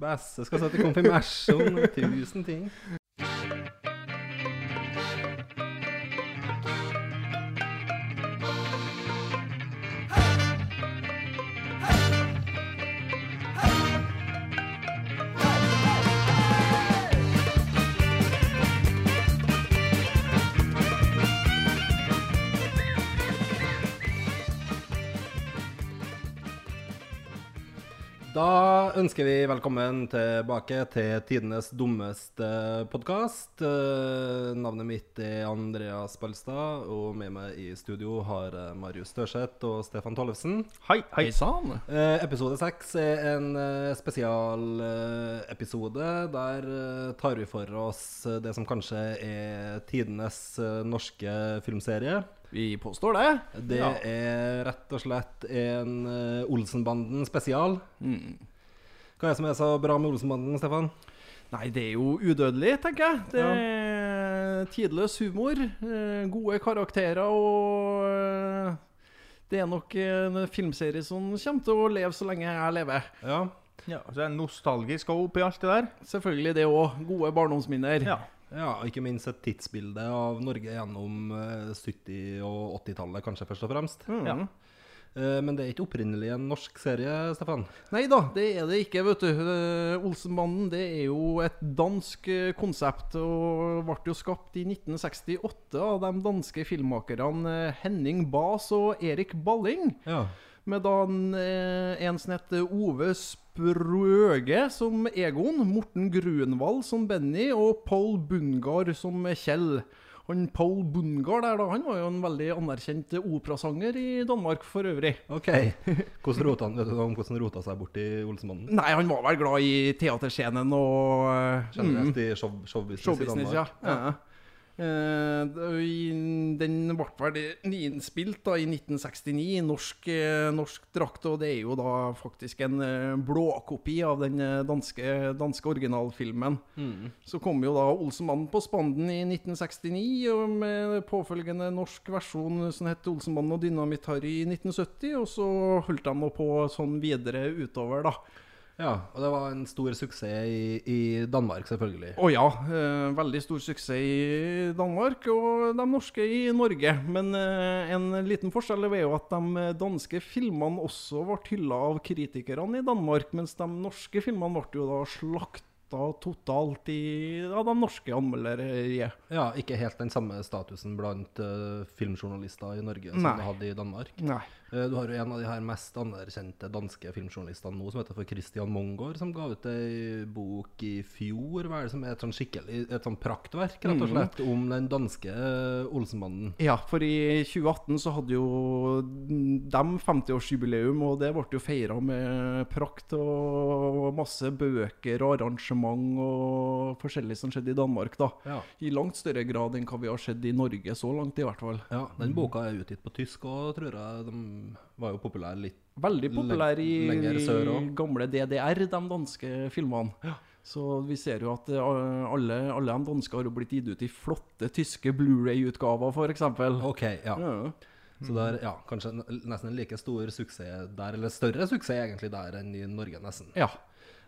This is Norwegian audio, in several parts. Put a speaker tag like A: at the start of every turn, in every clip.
A: Bæsje skal sette konfirmasjon. og Tusen ting. Ønsker vi velkommen tilbake til tidenes dummeste podkast. navnet mitt er Andreas Balstad, og med meg i studio har Marius Størseth og Stefan Tollefsen.
B: Hei, hei sann.
A: Eh, episode seks er en eh, spesialepisode. Der eh, tar vi for oss eh, det som kanskje er tidenes eh, norske filmserie.
B: Vi påstår det.
A: Det
B: Ja.
A: er rett og slett en eh, Olsenbanden spesial.
B: Mm.
A: Hva er det som er så bra med Olsenbanden, Stefan?
B: Nei, det er jo udødelig, tenker jeg. Det er tidløs humor, eh, gode karakterer og eh, Det er nok en filmserie som kommer til å leve så lenge jeg lever.
A: Ja.
C: Ja, så er det nostalgisk og oppi alt det der.
B: Selvfølgelig det òg. Gode barndomsminner.
C: Ja.
A: ja, ikke minst et tidsbilde av Norge gjennom eh, 70- og 80-tallet, kanskje først og fremst.
B: Mm.
C: Ja.
A: Eh, men det er ikke opprinnelig en norsk serie, Stefan.
B: Nei da, det er det ikke, vet du. Eh, Olsenbanden det er jo et dansk eh, konsept og ble jo skapt i 1968 av de danske filmmakerne Henning Baas og Erik Balling.
A: Ja.
B: Med da en, en som heter Ove Sprøge som Egon, Morten Grunwald som Benny og Paul Bungard som Kjell. Han Paul Bungard der da, han var jo en veldig anerkjent operasanger i Danmark for øvrig.
A: OK. Hvordan rota han, vet du om hvordan rota seg bort i Olsenbanden?
B: Nei, han var vel glad i teaterscenen og
A: Generelt
B: mm,
A: i show, showbusiness,
B: showbusiness,
A: i
B: ja.
A: Danmark?
B: ja. I- den ble vel innspilt da i 1969 i norsk, eh, norsk drakt, og det er jo da faktisk en eh, blåkopi av den eh, danske, danske originalfilmen.
A: Mm.
B: Så kom jo da Olsenmannen på Spanden i 1969, og med påfølgende norsk versjon som het Olsenmannen og Dynamitt-Harry i 1970, og så holdt de på sånn videre utover, da.
A: Ja, og det var en stor suksess i, i Danmark, selvfølgelig.
B: Å ja, eh, veldig stor suksess i Danmark, og de norske i Norge. Men eh, en liten forskjell er jo at de danske filmene også ble hylla av kritikerne i Danmark, mens de norske filmene ble jo da slakta totalt i av de norske anmeldere.
A: Ja, ikke helt den samme statusen blant uh, filmjournalister i Norge som
B: Nei.
A: det hadde i Danmark.
B: Nei.
A: Eh, Du har jo en av de her mest anerkjente danske filmjournalistene nå, som heter for Christian Mongård, som ga ut ei bok i fjor, hva er det som er et sånn skikkelig et sånn praktverk, rett og slett, om den danske eh, Olsenmannen.
B: Ja, for i 2018 så hadde jo de 50-årsjubileum, og det ble jo feira med prakt og masse bøker og arrangement og forskjellig som skjedde i Danmark, da.
A: Ja.
B: I langt større grad enn hva vi har sett i Norge så langt, i hvert fall.
A: ja, den boka er utgitt på tysk òg, tror jeg. De var jo populær litt.
B: Veldig populær i, i gamle DDR, de danske filmene. Så vi ser jo at eh, alle, alle de danske har jo blitt gitt ut i flotte tyske Blu-ray-utgaver, f.eks.
A: OK, ja.
B: Ja.
A: Så det er ja, kanskje nesten en like stor suksess der, eller større suksess egentlig der enn i Norge, nesten.
B: ja.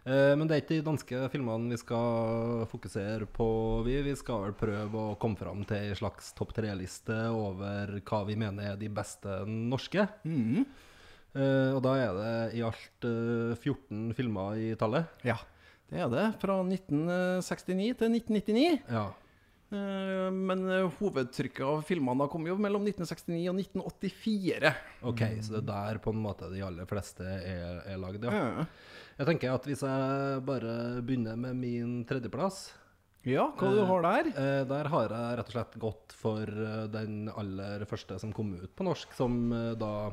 A: Eh, men det er ikke de danske filmene vi skal fokusere på, vi. Vi skal vel prøve å komme fram til en slags topp tre-liste over hva vi mener er de beste norske. Eh, og da er det i alt eh, 14 filmer i tallet.
B: Ja, det er det. Fra 1969 til 1999.
A: Ja.
B: Eh, Men eh, hovedtrykket av filmene kom jo mellom 1969 og 1984.
A: OK, så det er der på en måte de aller fleste er, er lagd, ja.
B: Ja,
A: Jeg tenker at hvis jeg bare begynner med min tredjeplass
B: ja hva du har der?
A: Eh, der har jeg rett og slett gått for eh, den aller første som kom ut på norsk, som eh, da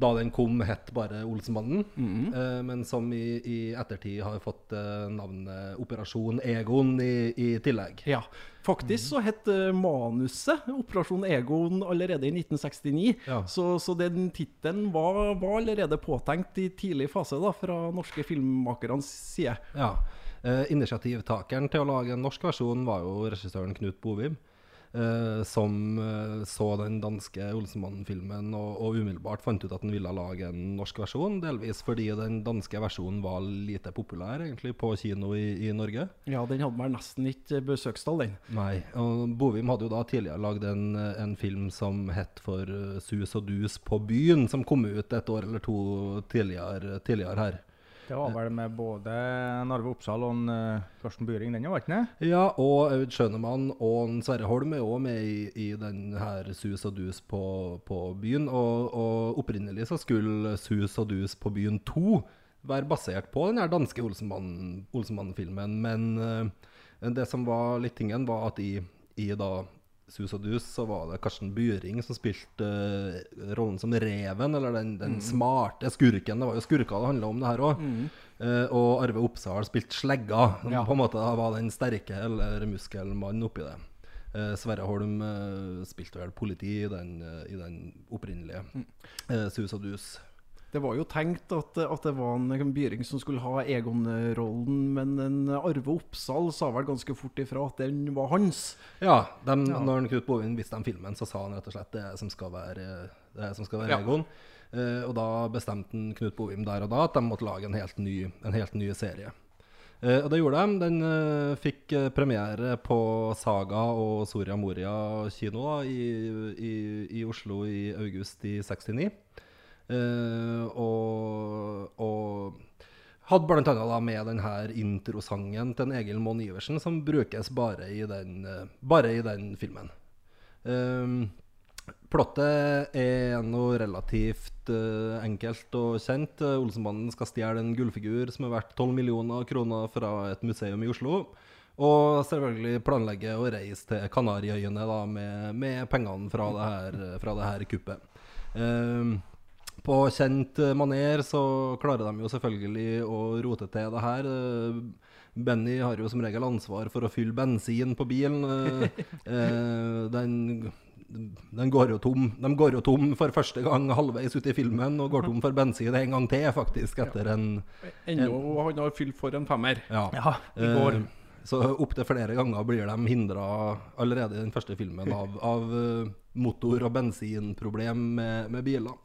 A: da den kom, het bare Olsenbanden.
B: Mhm.
A: Eh, men som i, i ettertid har fått eh, navnet Operasjon Egon i, i tillegg.
B: Ja, faktisk så het eh, manuset Operasjon Egon allerede i 1969.
A: Ja.
B: Så, så den tittelen var, var allerede påtenkt i tidlig fase da, fra norske filmmakernes side.
A: Ja. Eh, initiativtakeren til å lage en norsk versjon var jo regissøren Knut Bovim. Eh, som uh, så den danske Olsenmannen-filmen og, og umiddelbart fant ut at han ville lage en norsk versjon. Delvis fordi den danske versjonen var lite populær egentlig på kino i, i Norge.
B: Ja, den hadde vel nesten ikke besøkstall, den.
A: Nei, og Bovim hadde jo da tidligere lagd en, en film som het for eh, Sus og dus på byen, som kom ut et år eller to tidligere, tidligere her.
C: Det var vel med både Narve Oppsal og en, eh, Karsten Byring, den, var ikke det?
A: Ja, og Aud Schønemann og Sverre Holm er òg med i, i den her Sus og dus på, på byen. Og, og opprinnelig så skulle Sus og dus på byen 2 være basert på den her danske Olsenmann- Olsenmann-filmen. Men eh, det som var litt tingen, var at i, i da Sus og dus så var det Karsten Byring som spilte uh, rollen som reven, eller den, den smarte skurken. Det var jo skurker det handla om, det her òg. og Arve Oppsal spilte slegga, som
B: Ja.
A: på en måte var den sterke eller muskelmannen oppi det. Uh, Sverre Holm spilte vel politi i den, i den opprinnelige eh, Sus og dus.
B: Det var jo tenkt at, at det var en Byring som skulle ha Egon-rollen, men en Arve Oppsal sa vel ganske fort ifra at den var hans.
A: Ja, dem, når Knut Bovin viste dem filmen, så sa han rett og slett det som skal være, det som skal være
B: Ja.
A: Egon. Eh, og da bestemte Knut Bovim der og da at de måtte lage en helt ny, en helt ny serie. Eh, og det gjorde de. Den eh, fikk eh, premiere på Saga og Soria Moria kino da, i, i, i Oslo i august i 69. Eh, og, og hadde annet da med denne introsangen til Egil Monn Iversen, som brukes bare i den, eh, bare i den filmen. Um, Plottet er noe relativt uh, enkelt og kjent. Olsenbanden skal stjele en gullfigur som er verdt 12 millioner kroner fra et museum i Oslo. Og selvfølgelig planlegge å reise til Kanariøyene da, med, med pengene fra det her, fra det her kuppet. Um, på kjent eh, maner så klarer de jo selvfølgelig å rote til det her. Eh, Benny har jo som regel ansvar for å fylle bensin på bilen. Eh, den, den går jo tom. De går jo tom for første gang halvveis ut i filmen, og går tom for bensin en gang til, faktisk, etter en
B: Ennå han har fylt for en femmer.
A: Ja.
C: Ja, i går.
A: Så opptil flere ganger blir de hindra allerede i den første filmen av, av motor- og bensinproblem med, med biler.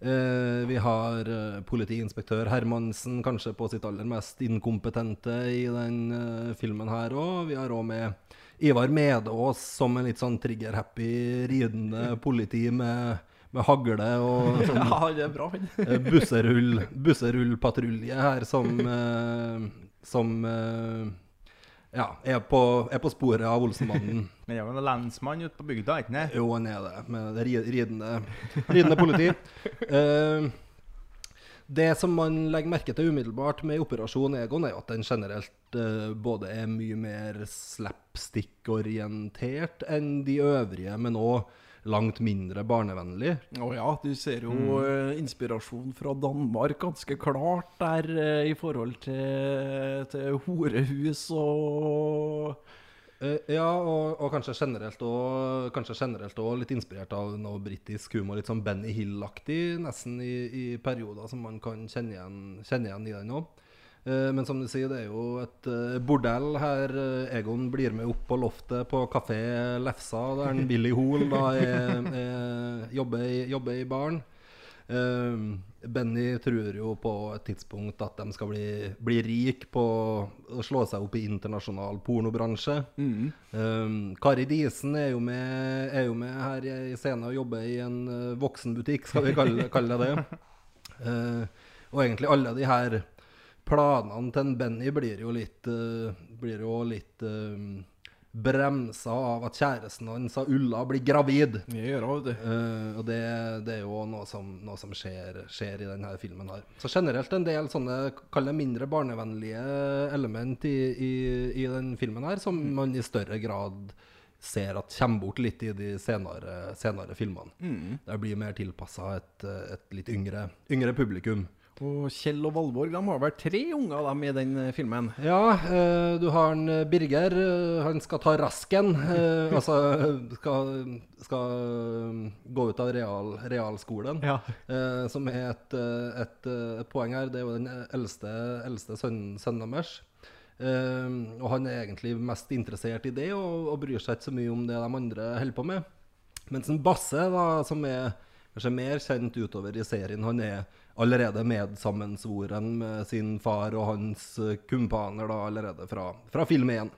A: Eh, vi har eh, politiinspektør Hermansen kanskje på sitt aller mest inkompetente i den eh, filmen her òg. Vi har òg med Ivar Medås som en litt sånn trigger-happy ridende politi med, med hagle og sånn
B: Ja, det er bra,
A: busserull, busserullpatrulje her som, som ja, er på, er på sporet av Olsenmannen.
C: Men det er jo en lensmann ute på bygda, ikke sant?
A: Jo, han er det, med det ri- ridende, ridende politi. Uh, det som man legger merke til umiddelbart med Operasjon Egon, er at den generelt uh, både er mye mer slapstick-orientert enn de øvrige, men òg langt mindre barnevennlig.
B: Å ja, du ser jo mm. inspirasjon fra Danmark ganske klart der eh, i forhold til, til horehus og
A: Eh, ja, og, og kanskje generelt òg kanskje generelt også litt inspirert av noe britisk humor. Litt sånn Benny Hill-aktig nesten i, i perioder som man kan kjenne igjen, kjenne igjen i den òg. Men som du sier, det er jo et eh, bordell her. Eh, Egon blir med opp på loftet på Kafé Lefsa, der en Willy Hoel da er, er, jobber, i, jobber i baren. Eh, Benny tror jo på et tidspunkt at de skal bli, bli rik på å slå seg opp i internasjonal pornobransje. Eh, Kari Disen er jo, med, er jo med her i scenen og jobber i en eh, voksenbutikk, skal vi kalle, kalle det. Eh, og egentlig alle de her planene til en Benny blir jo litt, uh, blir jo litt eh, bremsa av at kjæresten hans av Ulla blir gravid.
B: Det gjør hun, vet du.
A: Eh, og det, det er jo noe som, noe som skjer, skjer i denne filmen her. Så generelt en del sånne kall det mindre barnevennlige element i, i, i den filmen her, som man i større grad ser at kommer bort litt i de senere, senere filmene. Det blir mer tilpassa et, et litt yngre, yngre publikum.
B: Og Kjell og Valborg de har vel tre unger dem i den eh, filmen.
A: Ja, eh, du har en eh, Birger. han skal ta rasken. eh, altså skal, skal gå ut av real, realskolen.
B: Ja.
A: Eh, som er et, et, et poeng her. Det er jo den eldste, eldste sønnen, sønnen deres. Og han er egentlig mest interessert i det, og, og bryr seg ikke så mye om det de andre holder på med. Mens en Basse, da, som er kanskje mer kjent utover i serien, han er allerede medsammensvoren med sin far og hans eh, kumpaner da, allerede fra, fra film 1.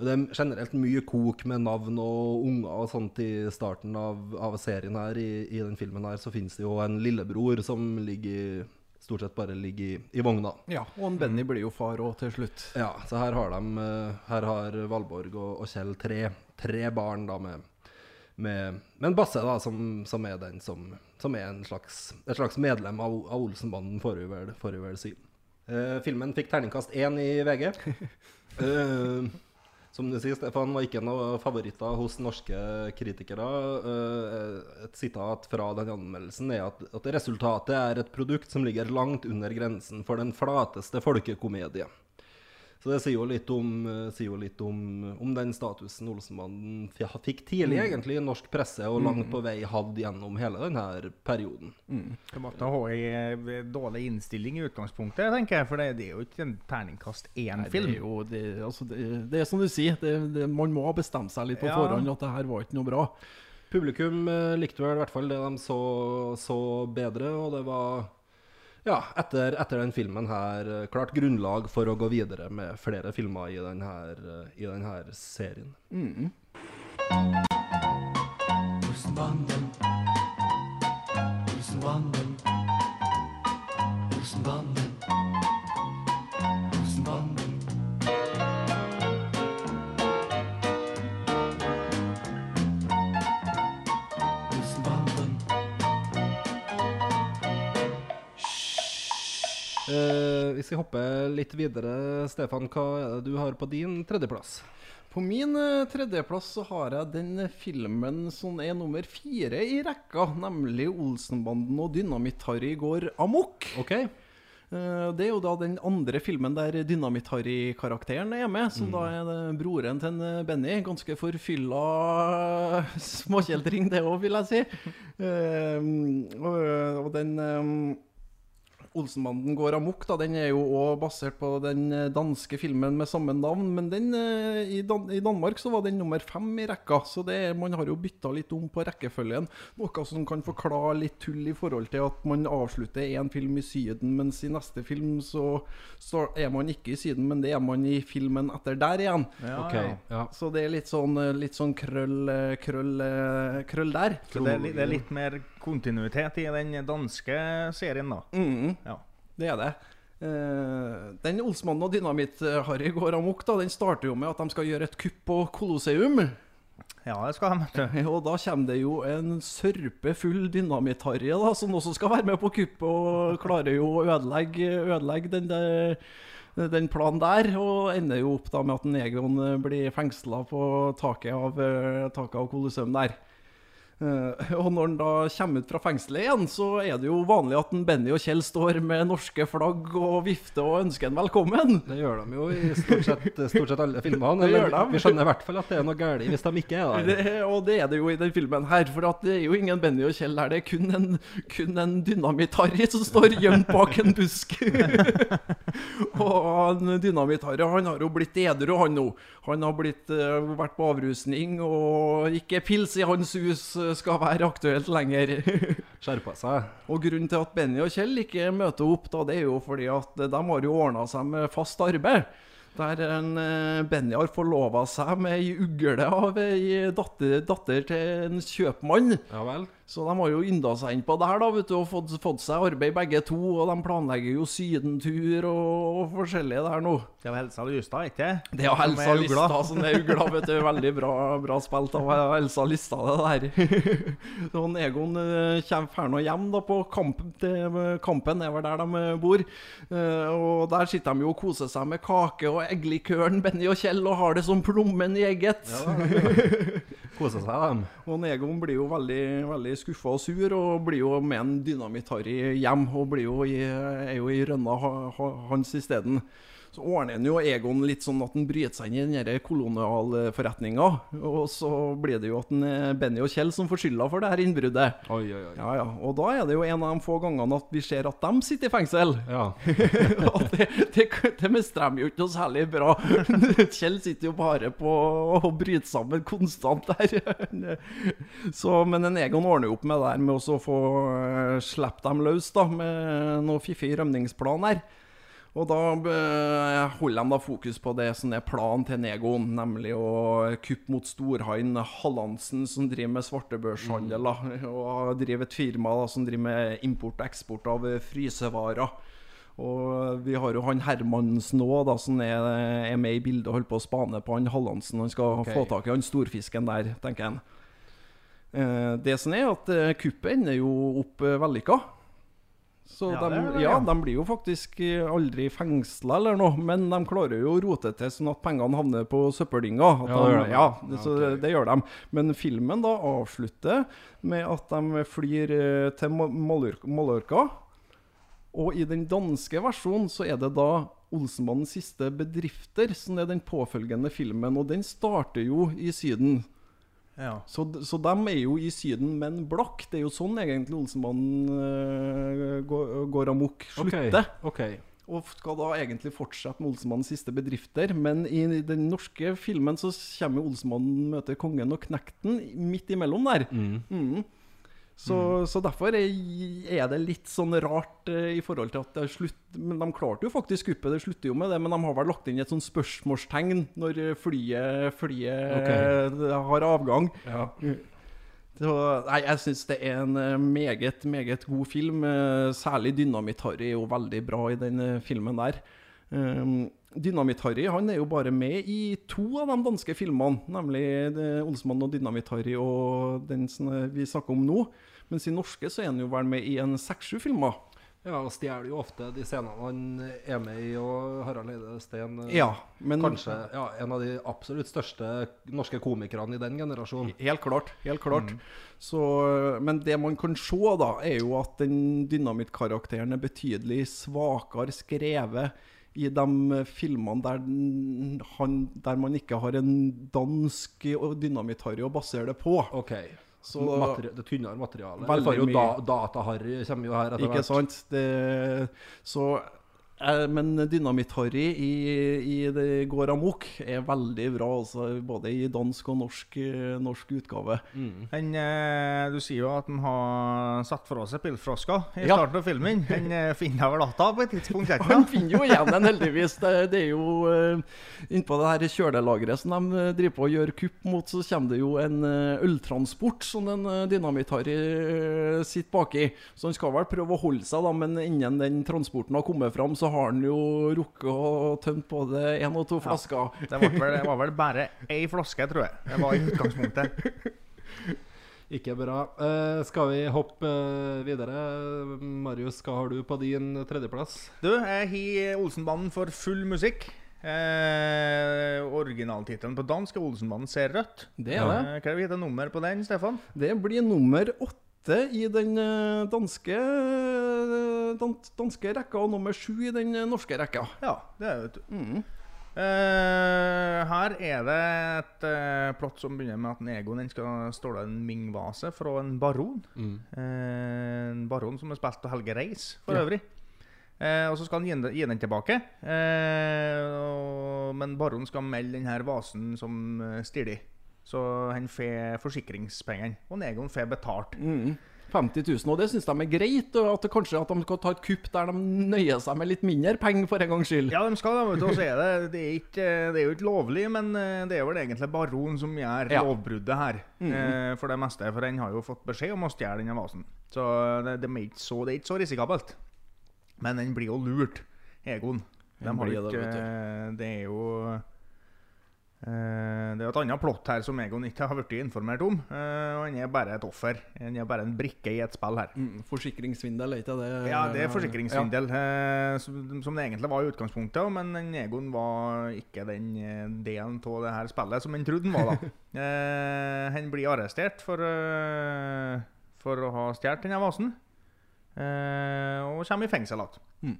A: Og Det er generelt mye kok med navn og unger og sånt i starten av, av serien her. I, I den filmen her så finnes det jo en lillebror som ligger stort sett bare ligger i, i vogna.
B: Ja, og en Benny blir jo far òg til slutt.
A: Ja, så her har de eh, Her har Valborg og, og Kjell tre, tre barn da med, med, med en Basse, da, som, som er den som, som er en slags, et slags medlem av, av Olsenbanden, får vi vel, får vi vel si. Uh, filmen fikk terningkast én i VG. Uh, som du sier, Stefan, var ikke noen favoritter hos norske kritikere. Uh, et sitat fra den anmeldelsen er at, at resultatet er et produkt som ligger langt under grensen for den flateste folkekomedie. Så det sier jo litt om, eh, sier jo litt om, om den statusen Olsenbanden fikk tidlig egentlig i norsk presse, og langt på vei hadde gjennom hele denne perioden.
C: Det måtte ha en eh, dårlig innstilling i utgangspunktet, tenker jeg. For det, det er jo ikke en terningkast én-film.
B: Det det, altså det, det er som du sier, det, det, man må ha bestemt seg litt på
C: Ja.
B: forhånd at det her var ikke noe bra.
A: Publikum eh, likte vel i hvert fall det de så, så bedre, og det var ja, etter, etter den filmen her eh, klart grunnlag for å gå videre med flere filmer i denne, eh, i denne serien.
B: Mm.
D: Olsenbanden. Olsenbanden.
A: Eh, vi skal hoppe litt videre. Stefan, hva er det du har på din tredjeplass?
B: På min eh, tredjeplass så har jeg den filmen som er nummer fire i rekka, nemlig 'Olsenbanden og Dynamitt-Harry går amok'.
A: OK.
B: Eh, Det er jo da den andre filmen der Dynamitt-Harry-karakteren er med, som da er broren til en Benny. Ganske forfylla småkjeltring, det òg, vil jeg si. Og, den Olsenbanden går amok, da, den er jo òg basert på den eh, danske filmen med samme navn. Men den, eh, i, Dan i Danmark så var den nummer fem i rekka, så det er, man har jo bytta litt om på rekkefølgen. Noe som kan forklare litt tull i forhold til at man avslutter én film i Syden, mens i neste film så, så er man ikke i Syden, men det er man i filmen etter der igjen.
C: Ja,
A: okay.
C: ja.
A: ja.
B: Så det er litt sånn, eh, litt sånn krøll, krøll, krøll der.
C: Så det er, det er litt mer kontinuitet i den danske serien, da.
B: Mm.
C: Ja.
B: Det er det. Uh, den Olsmannen og Dynamitt-Harry går amok. da, Den starter jo med at de skal gjøre et kupp på Colosseum.
C: Ja, det skal de.
B: Og da kommer det jo en sørpe full Dynamitt-Harry da, som også skal være med på kuppet, og klarer jo å ødelegge, ødelegge den, der, den planen der. Og ender jo opp da med at en Egon eh, blir fengsla på taket av, eh, taket av Colosseum der. Eh, og når han da kommer ut fra fengselet igjen, så er det jo vanlig at en Benny og Kjell står med norske flagg og vifter og ønsker en velkommen.
A: Det gjør de jo i stort sett, stort sett alle filmene. Eller. Vi skjønner i hvert fall at det er noe galt hvis de ikke er der.
B: Det, og det er det jo i den filmen her, for at det er jo ingen Benny og Kjell her. Det er kun en, kun en Dynamitt-Harry som står gjemt bak en busk. og Dynamitt-Harry han har jo blitt edru, han nå. Han har blitt, eh, vært på avrusning, og ikke pils i hans hus eh, skal være aktuelt lenger.
A: Skjerpa seg.
B: Og grunnen til at Benny og Kjell ikke møter opp, da, det er jo fordi at de har jo ordna seg med fast arbeid. Der en, eh, Benny har forlova seg med ei ugle av ei datter, datter til en kjøpmann.
A: Ja vel.
B: Så de har jo ynda seg inn på det her da, vet du, og fått, fått seg arbeid begge to. Og de planlegger jo sydentur og, og forskjellig der nå.
C: Det er jo Helsa Lystad, ikke det?
B: Det er
C: jo
B: Helsa Lystad som er ugla, vet du. Veldig bra, bra spilt av Helsa Lystad, det der. Så han Egon eh, kommer nå hjem da på kamp, til, Kampen, er vel der de bor. Eh, Og der sitter de jo og koser seg med kake og eggelikøren, Benny og Kjell, og har det som plommen i egget.
A: koser seg, dem.
B: Og Egon blir jo veldig, veldig skuffa og sur, og blir jo med en Dynamitt-Harry hjem. Og blir jo i, er jo i rønna ha- ha- hans isteden. Så ordner han jo Egon litt sånn at han bryter seg inn i den kolonialforretninga. Og så blir det jo at den, eh, Benny og Kjell som får skylda for det her innbruddet.
A: Oi, oi, oi.
B: Ja, ja. Og da er det jo en av de få gangene at vi ser at de sitter i fengsel.
A: Ja.
B: Og det, det, det mestrer jo ikke noe særlig bra. Kjell sitter jo bare på å bryte sammen konstant der. Så, men en Egon ordner jo opp med det der med å få uh, slippe dem løs da, med noe fiffig rømningsplan her. Og da eh, holder de da fokus på det som er planen til Negoen, nemlig å kuppe mot storhaien Hallandsen, som driver med svartebørshandel, da, og driver et firma da, som driver med import og eksport av frysevarer. Og vi har jo han Hermansen òg, som er, er med i bildet og holder på å spane på han Hallandsen. Han skal
A: okay.
B: få tak i han storfisken der, tenker han. Eh, det som er at eh, kuppet ender jo opp vellykka. Så
C: Ja,
B: de,
C: det det,
B: ja, de blir jo faktisk eh, aldri fengsla eller noe, men de klarer jo å rote til sånn at pengene havner på søppeldynga.
A: Ja,
B: de- ja, så
A: okay.
B: det, gjør de. Men filmen da avslutter med at de flyr eh, til Mallorca. Mallorca. Og i den danske versjonen så er det da Olsenmannens siste bedrifter som er den påfølgende filmen, og den starter jo i Syden.
C: Ja.
B: Så, så de er jo i Syden, men blokk. Det er jo sånn egentlig Olsenbanen uh, går, går amok. Slutter.
A: Ok.
B: Og skal da egentlig fortsette med Olsenmannens siste bedrifter. Men i den norske filmen så kommer Olsenmannen møter kongen og knekten midt imellom der.
A: Mm.
B: Mhm. Så, så derfor er, det litt sånn rart eh, i forhold til at det er slutt Men de klarte jo faktisk kuppet, det slutter jo med det, men de har vel lagt inn et sånn spørsmålstegn når flyet, flyet
A: okay.
B: eh, har avgang.
A: Ja.
B: Så, nei, jeg syns det er en eh, meget, meget god film. Særlig Dynamitt-Harry er jo veldig bra i den filmen der. Um, Dynamitt-Harry han er jo bare med i to av de danske filmene, nemlig eh, Olsmann og Dynamitt-Harry og den som eh, vi snakker om nå. Mens i norske så er han jo vel med i en seks-sju filmer.
A: Ja, og stjeler jo ofte de scenene han er med i, og Harald Eide Steen eh,
B: Ja, men
A: Kanskje ja, en av de absolutt største norske komikerne i den generasjonen.
B: Helt klart. helt klart.
A: Mm.
B: Så, men det man kan se, da, er jo at den dynamittkarakteren er betydelig svakere skrevet i de filmene der, han, der man ikke har en dansk dynamitt-Harry å basere det på.
A: Ok.
B: Så
A: Materi det tynnere materialet.
B: Veldig
A: jo da. Data-Harry kommer jo her etter
B: Ikke sant? Det, så Men Dynamitt-Harry i, i det går amok er veldig bra, altså, både i dansk og norsk, eh, norsk utgave.
A: Mm.
C: Han, eh, du sier jo at han har satt fra seg pillflaska i
B: Ja.
C: starten av filmen. Han eh, finner vel data på et tidspunkt? ikke
B: Han finner jo igjen den, heldigvis. Det, det er jo Innpå det her kjølelageret som de eh, driver på og gjør kupp mot, så kommer det jo en eh, øltransport som den Dynamitt-Harry eh, sitter baki. Så han skal vel prøve å holde seg, da, men innen den transporten har kommet fram, så har han jo rukket å tømt både én og to flasker.
C: Det var, vel, det var vel bare ei flaske, tror jeg. Det var i utgangspunktet.
A: Ikke bra. Eh, skal vi hoppe eh, videre? Marius, hva har du på din tredjeplass?
C: Du, jeg har Olsenbanden for full musikk. Eh, Originaltittelen på dansk er 'Olsenbanden ser rødt'.
B: Det er det.
C: Eh, hva er det heter nummer på den, Stefan?
B: Det blir nummer åtte i den eh, danske, eh, danske rekka, og nummer sju i den eh, norske rekka.
C: Ja, det er det.
B: Mm.
C: Uh, her er det et uh, plott som begynner med at en Egon skal ståle en Ming-vase fra en baron. Eh, en baron som er spilt av Helge Reis, for
B: Ja.
C: øvrig. Eh, og så skal han gi den, gi den tilbake. Eh, og, men baronen skal melde denne vasen som uh, stilig. Så han får forsikringspengene. Og Negon får betalt.
B: Mm. 50 000, og det syns de er greit. Og at kanskje at de skal ta et kupp der de nøyer seg med litt mindre penger, for en gangs skyld.
C: Ja, de skal det. Og så er det, det, er ikke, det er jo ikke lovlig, men eh, det er vel egentlig baron som gjør
B: Ja.
C: lovbruddet her.
B: Mm
C: eh, for det meste. For han har jo fått beskjed om å stjele denne vasen. Så det, det, er ikke så, det er ikke så risikabelt. Men den blir jo lurt, Egon. De har ikke,
B: det,
C: eh, det er jo Det er jo et annet plott her som Egon ikke har blitt informert om. eh, og han er bare et offer. Han er bare en brikke i et spill her.
B: Mm, forsikringssvindel, er ikke det?
C: Ja, det er forsikringssvindel, Ja. som, som det egentlig var i utgangspunktet. Men Egon var ikke den eh, delen av det her spillet som han trodde han var. da. eh, han blir arrestert for, eh, for å ha stjålet denne vasen, eh, og kommer i fengsel igjen.
B: Mm.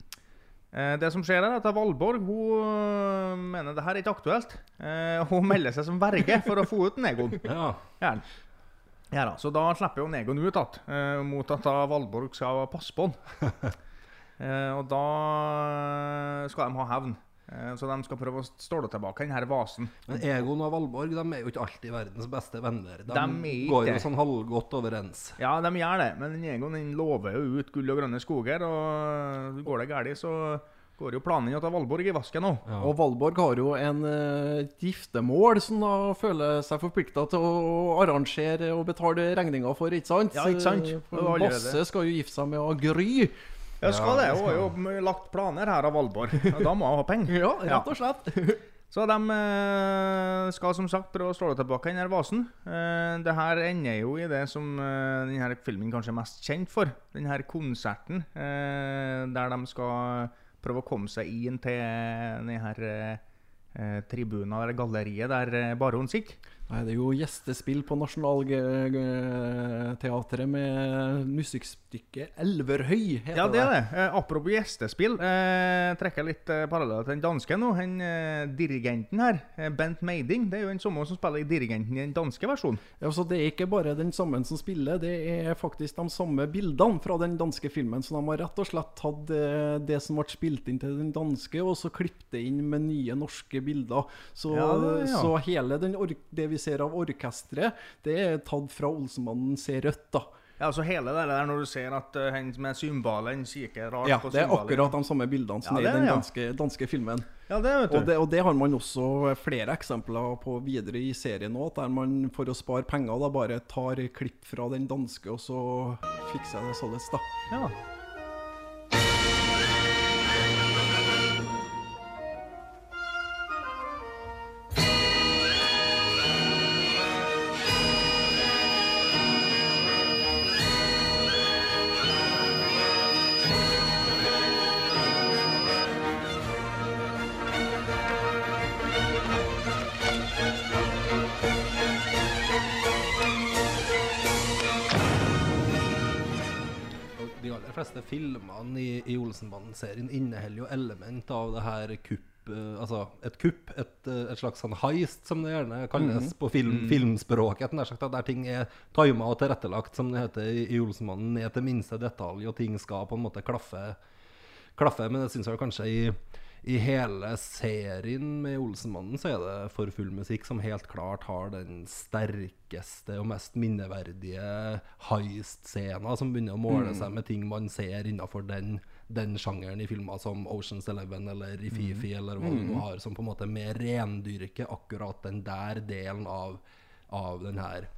C: Eh, det som skjer er at Valborg hun øh, mener det her er ikke aktuelt. Eh, hun melder seg som verge for å få ut Negon.
A: Ja.
C: Ja. Da, Så da slipper jo Negon ut igjen, eh, mot at Valborg skal passe på han. eh, og da skal de ha hevn. Eh, så de skal prøve å ståle tilbake denne vasen.
A: Men Egon og Valborg de er jo ikke alltid verdens beste venner. De,
C: De
A: går jo sånn halvgodt overens.
C: Ja, de gjør det, men Egon den lover jo ut gull og grønne skoger. Og går det galt, så går jo planen til Valborg i vasken òg.
A: Ja.
B: Og Valborg har jo en uh, giftermål som da føler seg forplikta til å arrangere og betale regninga for, ikke sant?
C: Ja, ikke sant?
B: Eh. Basse skal jo gifte seg med Gry.
C: Ja, skal det.
A: det
C: Hun har jo lagt planer her av Valborg. Da må hun ha penger.
B: Ja, rett og slett.
C: Så de eh, skal som sagt prøve å slå tilbake den denne vasen. Eh, det her ender jo i det som eh, denne filmen kanskje er mest kjent for. Denne konserten der de skal prøve å komme seg inn til denne tribunen eller galleriet der baron sitter.
B: Nei, det er jo gjestespill på Nationaltheatret med musikkstykket 'Elverhøy'. heter
C: Ja, det er det. Eh, apropos gjestespill. Eh, trekker litt eh, paralleller til den danske nå. Han, eh, dirigenten her, eh, Bent Meiding, det er jo den samme som spiller i dirigenten i den danske versjonen.
B: Ja, så Det er ikke bare den samme som spiller, det er faktisk de samme bildene fra den danske filmen. Så de har rett og slett tatt det, det som ble spilt inn til den danske, og så klippet inn med nye norske bilder. Så,
C: Ja, det- ja.
B: så hele den ork det vi ser av orkesteret, det er tatt fra Olsemannen ser rødt, da.
C: Ja, altså hele det der når du ser at uh, han med cymbalen kikker rart
B: Ja,
C: på
B: det er akkurat de samme bildene som
C: Ja,
B: er i den
C: ja.
B: danske, danske filmen.
C: Ja, det vet du.
B: Og det, og det har man også flere eksempler på videre i serien òg, der man for å spare penger da bare tar klipp fra den danske, og så fikser det således, da.
C: Ja.
A: Filmene i, i Olsenbanden-serien inneholder jo element av det her kupp eh, Altså et kupp, et, eh, et slags sånn heist, som det gjerne kalles på film, filmspråket. Nær sagt Der ting er tima og tilrettelagt, som det heter i, i Olsenbanden, ned til minste detalj, og ting skal på en måte klaffe. klaffe men jeg syns kanskje i, i hele serien med Olsenmannen så er det for full musikk som helt klart har den sterkeste og mest minneverdige heist-scena, som begynner å måle seg med ting man ser innafor den, den sjangeren i filmer som Oceans Eleven eller i Fifi, eller hva du nå har, som på en måte mer rendyrker akkurat den der delen av, av den her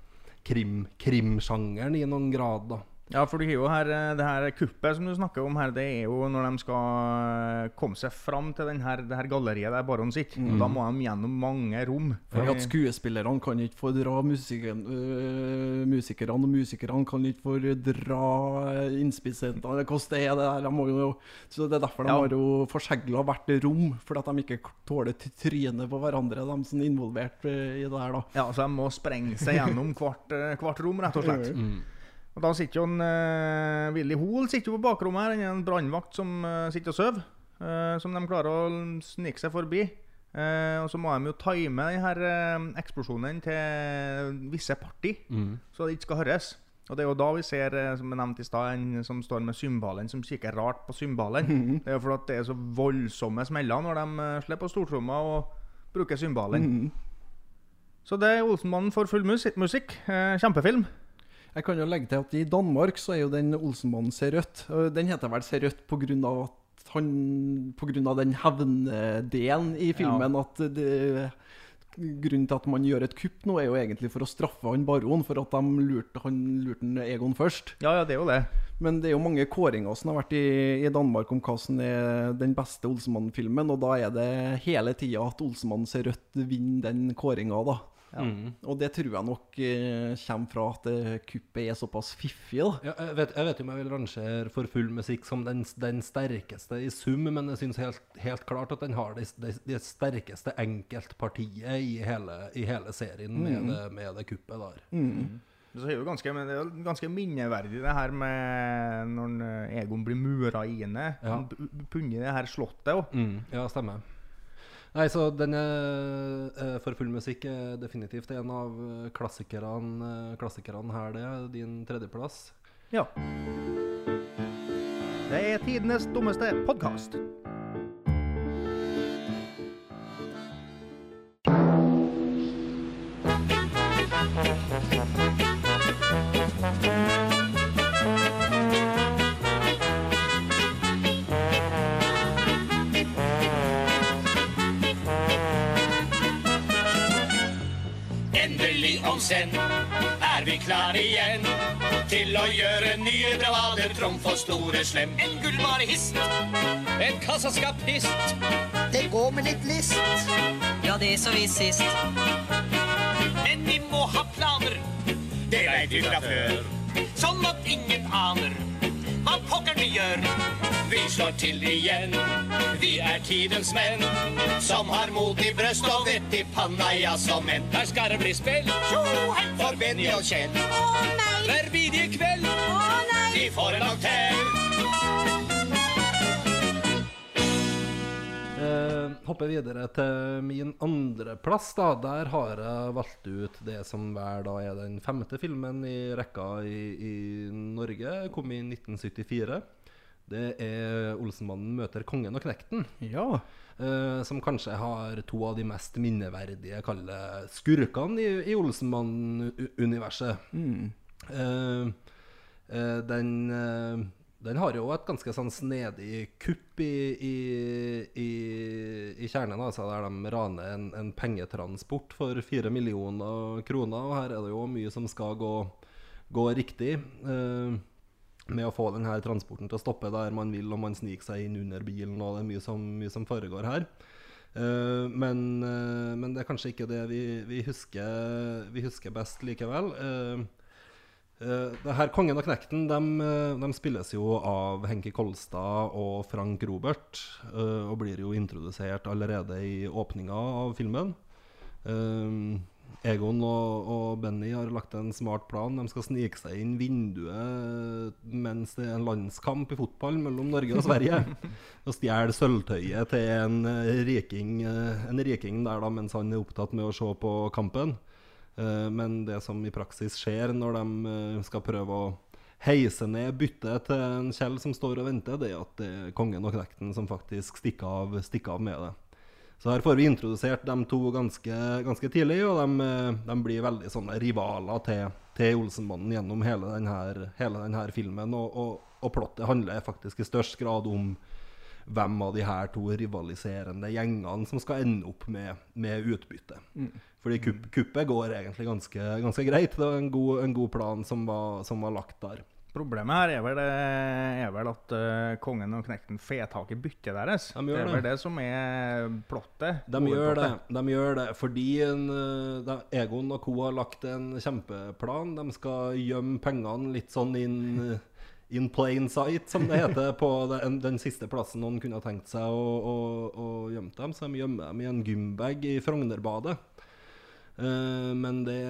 A: krim, krimsjangeren i noen grad, da.
C: Ja, for du har jo her, eh, det her kuppet som du snakker om her, det er jo når de skal eh, komme seg fram til den her, det her galleriet der baron sitter. Mm. da må de gjennom mange rom.
B: Fordi at skuespillerne kan ikke få dra musikeren, øh, musikerne, og musikerne kan ikke få dra innspisshetene, eller hvordan det er det der. De må jo, så det er derfor de
C: Ja.
B: har jo forsegla hvert rom, fordi at de ikke tåler trynet på hverandre, de som er involvert øh, i det her. da.
C: Ja, så de må sprenge seg gjennom hvert, eh, hvert rom, rett og slett. Og da sitter jo en uh, Willy Hoel sitter jo på bakrommet her. Er en brannvakt som uh, sitter og sover. Uh, som de klarer å snike seg forbi. Og så må de jo time den her eh, eksplosjonen til visse parti, så det ikke skal høres. Og det er jo da vi ser, som jeg nevnte i sted, en som står med cymbalen, som kikker rart på cymbalen. Det er jo fordi det er så voldsomme smeller når de slipper stortromma og bruker cymbalen. Så det er Olsenmannen for full musikk. Kjempefilm.
B: Jeg kan jo legge til at i Danmark så er jo den Olsenmannen ser rødt. Den heter vel ser rødt av at han Pga. den hevndelen i filmen. At det, grunnen til at man gjør et kupp nå, er jo egentlig for å straffe han baron for at de lurte han lurte Egon først.
C: Ja, ja, det er jo det.
B: Men det er jo mange kåringer som har vært i, i Danmark om hva som er den beste Olsenmann-filmen, og da er det hele tida at Olsenmannen ser rødt vinner den kåringa, da. Og det tror jeg nok eh, kommer fra at eh, kuppet er såpass fiffig, da.
A: Ja, jeg, vet, jeg vet ikke om jeg vil rangere For full musikk som den, den sterkeste i sum, men jeg syns helt, helt klart at den har det, det, det sterkeste enkeltpartiet i hele, i hele serien med, det, med det kuppet der.
C: Så er det jo ganske, men det er jo ganske minneverdig det her med når Egon blir mura inne.
A: Ja.
C: Punnet det her slottet òg.
A: Mm, ja, stemmer. Nei, så den er, eh, For full musikk er definitivt en av eh, klassikerne, eh, klassikerne her, det din tredjeplass.
C: Ja. Det er tidenes dummeste podkast.
E: Endelig om er vi klar igjen til å gjøre nye bravader, trumf og store slem. En gullmarehist, en kassaskapist.
F: Det går med litt list.
G: Ja, det så vi sist.
E: Men vi må ha planer, det veit vi fra før. Sånn at ingen aner hva pokker vi gjør. Vi slår til igjen, vi er tidens menn. Som har mot i brøst og vett i panna, ja som menn. Her skal det bli spill, for Benny og Kjell. Hver bidige kveld, de får en til.
A: Eh, hopper videre til min andreplass. Der har jeg valgt ut det som hver da er den femte filmen i rekka i, i Norge. Kom i 1974. Det er 'Olsenmannen møter kongen og knekten'.
B: Ja.
A: eh, som kanskje har to av de mest minneverdige kalle skurkene i, i Olsenmann-universet. Eh, eh, den, eh, den har jo et ganske sånn snedig kupp i, i, i, i kjernen, altså, der de raner en, en pengetransport for fire millioner kroner. Og her er det jo mye som skal gå, gå riktig. eh, med å få denne transporten til å stoppe der man vil, og man sniker seg inn under bilen. og Det er mye som, mye som foregår her. Uh, men, uh, men det er kanskje ikke det vi, vi, husker, vi husker best likevel. Uh, det her Kongen og knekten de, de spilles jo av Henki Kolstad og Frank Robert. og blir jo introdusert allerede i åpninga av filmen. Eh, Egon og, og Benny har lagt en smart plan. De skal snike seg inn vinduet mens det er en landskamp i fotball mellom Norge og Sverige. og stjele sølvtøyet til en eh, riking, eh, en riking der da, mens han er opptatt med å se på kampen. Eh, men det som i praksis skjer når de skal prøve å heise ned byttet til en Kjell som står og venter, det er at det er kongen og knekten som faktisk stikker av, stikker av med det. Så her får vi introdusert de to ganske, ganske tidlig, og de, eh, de blir veldig sånne rivaler til, til Olsenmannen gjennom hele denne, hele denne filmen. Og, og, og plottet handler faktisk i størst grad om hvem av de her to rivaliserende gjengene som skal ende opp med, med utbytte. Fordi kupp, kuppet går egentlig ganske, ganske greit. Det var en god, en god plan som var, som var lagt der.
C: Problemet her er vel, er vel at uh, kongen og knekten får tak i byttet deres.
A: De
C: det er vel det som er plottet.
A: De gjør det, de gjør det fordi en, eh, de, Egon og co. har lagt en kjempeplan. De skal gjemme pengene litt sånn in, in plain sight, som det heter, på den, den siste plassen noen kunne tenkt seg å, å, å gjemme dem. Så de gjemmer dem i en gymbag i Frognerbadet. Eh, men det,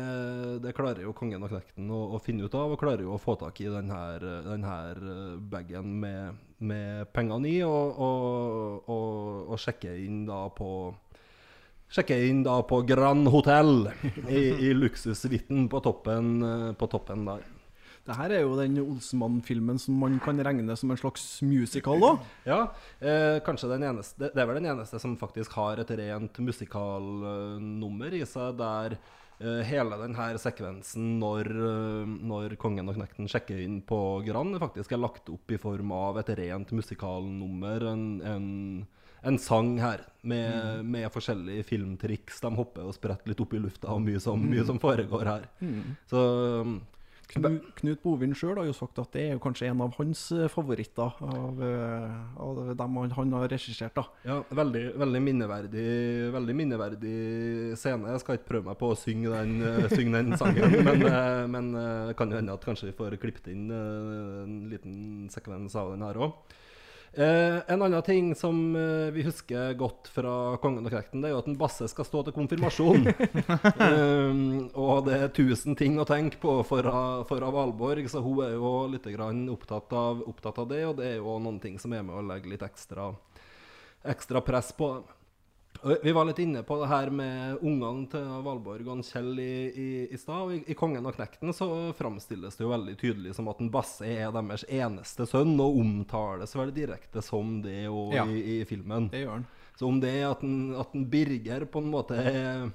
A: det klarer jo kongen og knekten å, å finne ut av, og klarer jo å få tak i denne, denne eh, bagen med, med pengene i, og, og, og, og sjekke inn da på Sjekke inn da på Grand Hotel i, i luksussuiten på, eh, på toppen der.
B: Det her er jo den Olsenmann-filmen som man kan regne som en slags musical òg.
A: Ja, eh, kanskje den eneste Det er vel den eneste som faktisk har et rent musikalnummer i seg, der eh, hele denne sekvensen når, eh, når kongen og knekten sjekker inn på Grand, faktisk er lagt opp i form av et rent musikalnummer. En, en, en sang her med, med forskjellige filmtriks. De hopper og spretter litt opp i lufta, og mye som, mye som foregår her. Så
B: Knut, Knut Bovin sjøl har jo sagt at det er jo kanskje en av hans eh, favoritter av, eh, av dem han, har regissert. da.
A: Ja, veldig, veldig minneverdig Veldig minneverdig scene. Jeg skal ikke prøve meg på å synge den, eh, synge den sangen, men, men kan jo hende at kanskje vi får klippet inn en liten sekvens av den her òg. Eh, en annen ting som eh, vi husker godt fra Kongen og krekten', det er jo at en basse skal stå til konfirmasjon. um, og det er tusen ting å tenke på for, for Valborg, så hun er jo litt grann opptatt av, opptatt av det. Og det er jo noen ting som er med å legge litt ekstra, ekstra press på dem. Vi var litt inne på det her med ungene til Valborg og Kjell i, i, i stad. og i, I 'Kongen og knekten' så framstilles det jo veldig tydelig som at en Basse er deres eneste sønn, og omtales vel direkte som det og
B: Ja.
A: i, i filmen.
B: Det gjør han.
A: Så om det er at en, at en Birger på en måte er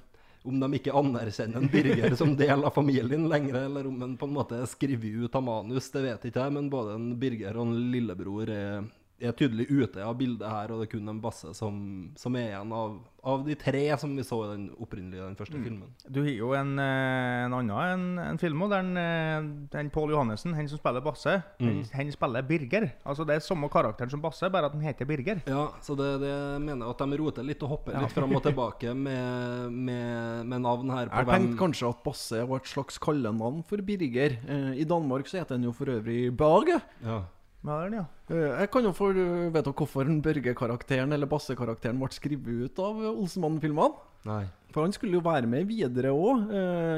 A: Om de ikke anerkjenner en Birger som del av familien lenger, eller om en på en måte er skrevet ut av manus, det vet ikke jeg, men både en Birger og en lillebror er, er tydelig ute av bildet her, og det er kun en Basse som, som er igjen av, av de tre som vi så i den opprinnelige den første filmen.
C: Du har jo en, eh, en annen en, en film òg, den, en, eh, den Pål Johannessen, han som spiller Basse, han, han spiller Birger. Altså Det er samme karakteren som Basse, bare at han heter Birger.
A: Ja, så det, det mener jeg at de roter litt og hopper litt fram og tilbake med, med, med navn her. på
B: Jeg
A: hvem-
B: tenkte kanskje at Basse var et slags kallenavn for Birger. Eh, I Danmark så heter han jo for øvrig Berge.
A: Ja.
C: Ja, er den, ja.
B: Eh, Jeg kan jo få Vet dere hvorfor den Børge-karakteren eller Basse-karakteren ble skrevet ut av eh, Olsenmannen-filmene?
A: Nei.
B: For han skulle jo være med videre òg.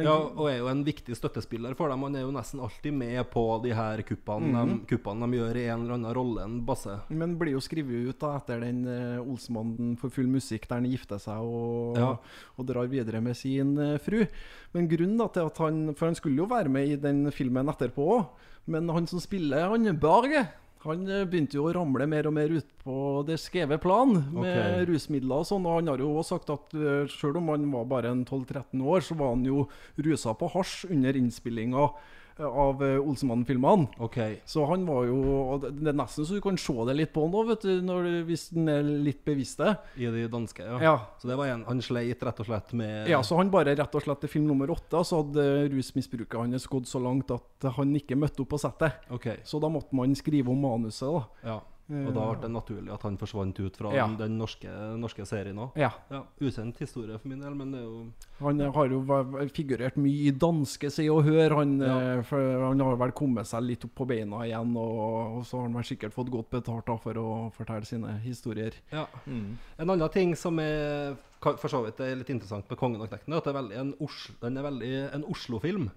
A: Ja, og er jo en viktig støttespiller for dem. Han er jo nesten alltid med på de her kuppene, de, kuppene de gjør i en eller annen rolle, en Basse.
B: Men blir jo skrevet ut da etter den Olsenmannen for full musikk, der han gifter seg og,
A: Ja.
B: og drar videre med sin eh, fru. Men grunnen da til at han For han skulle jo være med i den filmen etterpå òg. Men han som spiller han Barge, han eh, begynte jo å ramle mer og mer ut på det skeve plan med
A: okay.
B: rusmidler og sånn. Og han har jo også sagt at uh, sjøl om han var bare 12-13 år, så var han jo rusa på hasj under innspillinga eh, av uh, Olsmannen-filmene.
A: OK.
B: Så han var jo Det er nesten så du kan se det litt på han du, hvis han er litt bevisst det.
A: I de danske, ja.
B: Ja.
A: Så det var en Han sleit rett og slett med
B: ja, så han bare rett og slett til film nummer åtte, så hadde rusmisbruket hans gått så langt at han ikke møtte opp på settet.
A: OK.
B: Så da måtte man skrive om manuset, da.
A: Ja. Og da ble det naturlig at han forsvant ut fra
B: Ja.
A: den, norske, norske serien òg.
B: Ja.
A: Ja, ukjent historie for min del, men det er jo
B: Han har jo figurert mye i danske Se og Hør. Han,
A: Ja.
B: eh, for han har vel kommet seg litt opp på beina igjen, og, og så har han vel sikkert fått godt betalt da, for å fortelle sine historier.
A: Ja. En annen ting som er for så vidt er litt interessant med 'Kongen og knekten', er at det er veldig en, Oslo, den er veldig en Oslo-film.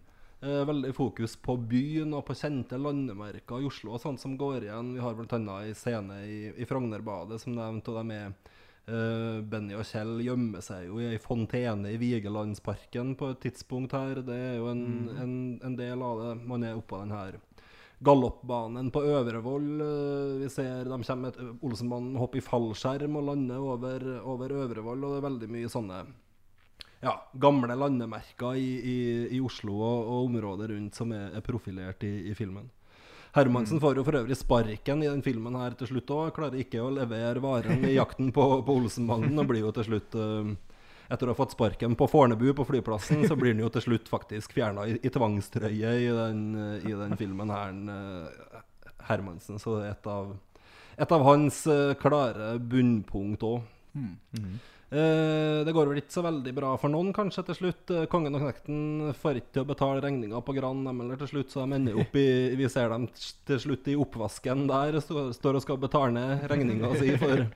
A: Eh, veldig fokus på byen og på kjente landemerker i Oslo og sånt som går igjen. Vi har bl.a. en scene i, i Frognerbadet som nevnt, og de er eh, Benny og Kjell gjemmer seg jo i ei fontene i Vigelandsparken på et tidspunkt her. Det er jo en, en, en del av det. Man er oppå den her galoppbanen på Øvrevoll. eh, Vi ser de kommer et Olsenmannen hopper i fallskjerm og lander over, over Øvrevoll, og det er veldig mye sånne ja, gamle landemerker i, i, i Oslo og, og området rundt som er, er profilert i, i filmen. Hermansen får jo for øvrig sparken i den filmen her til slutt òg. Klarer ikke å levere varen i jakten på, på Olsenbanden og blir jo til slutt uh, Etter å ha fått sparken på Fornebu på flyplassen, så blir han jo til slutt faktisk fjerna i, i tvangstrøye i den, eh, i den filmen her, eh, Hermansen. Så det er et av, et av hans klare bunnpunkt òg. Eh, det går vel ikke så veldig bra for noen, kanskje, til slutt. Eh, Kongen og knekten får ikke til å betale regninga på Gran Eller til slutt, så de ender opp i Vi ser dem til slutt i oppvasken der, stå- står og skal betale ned regninga si for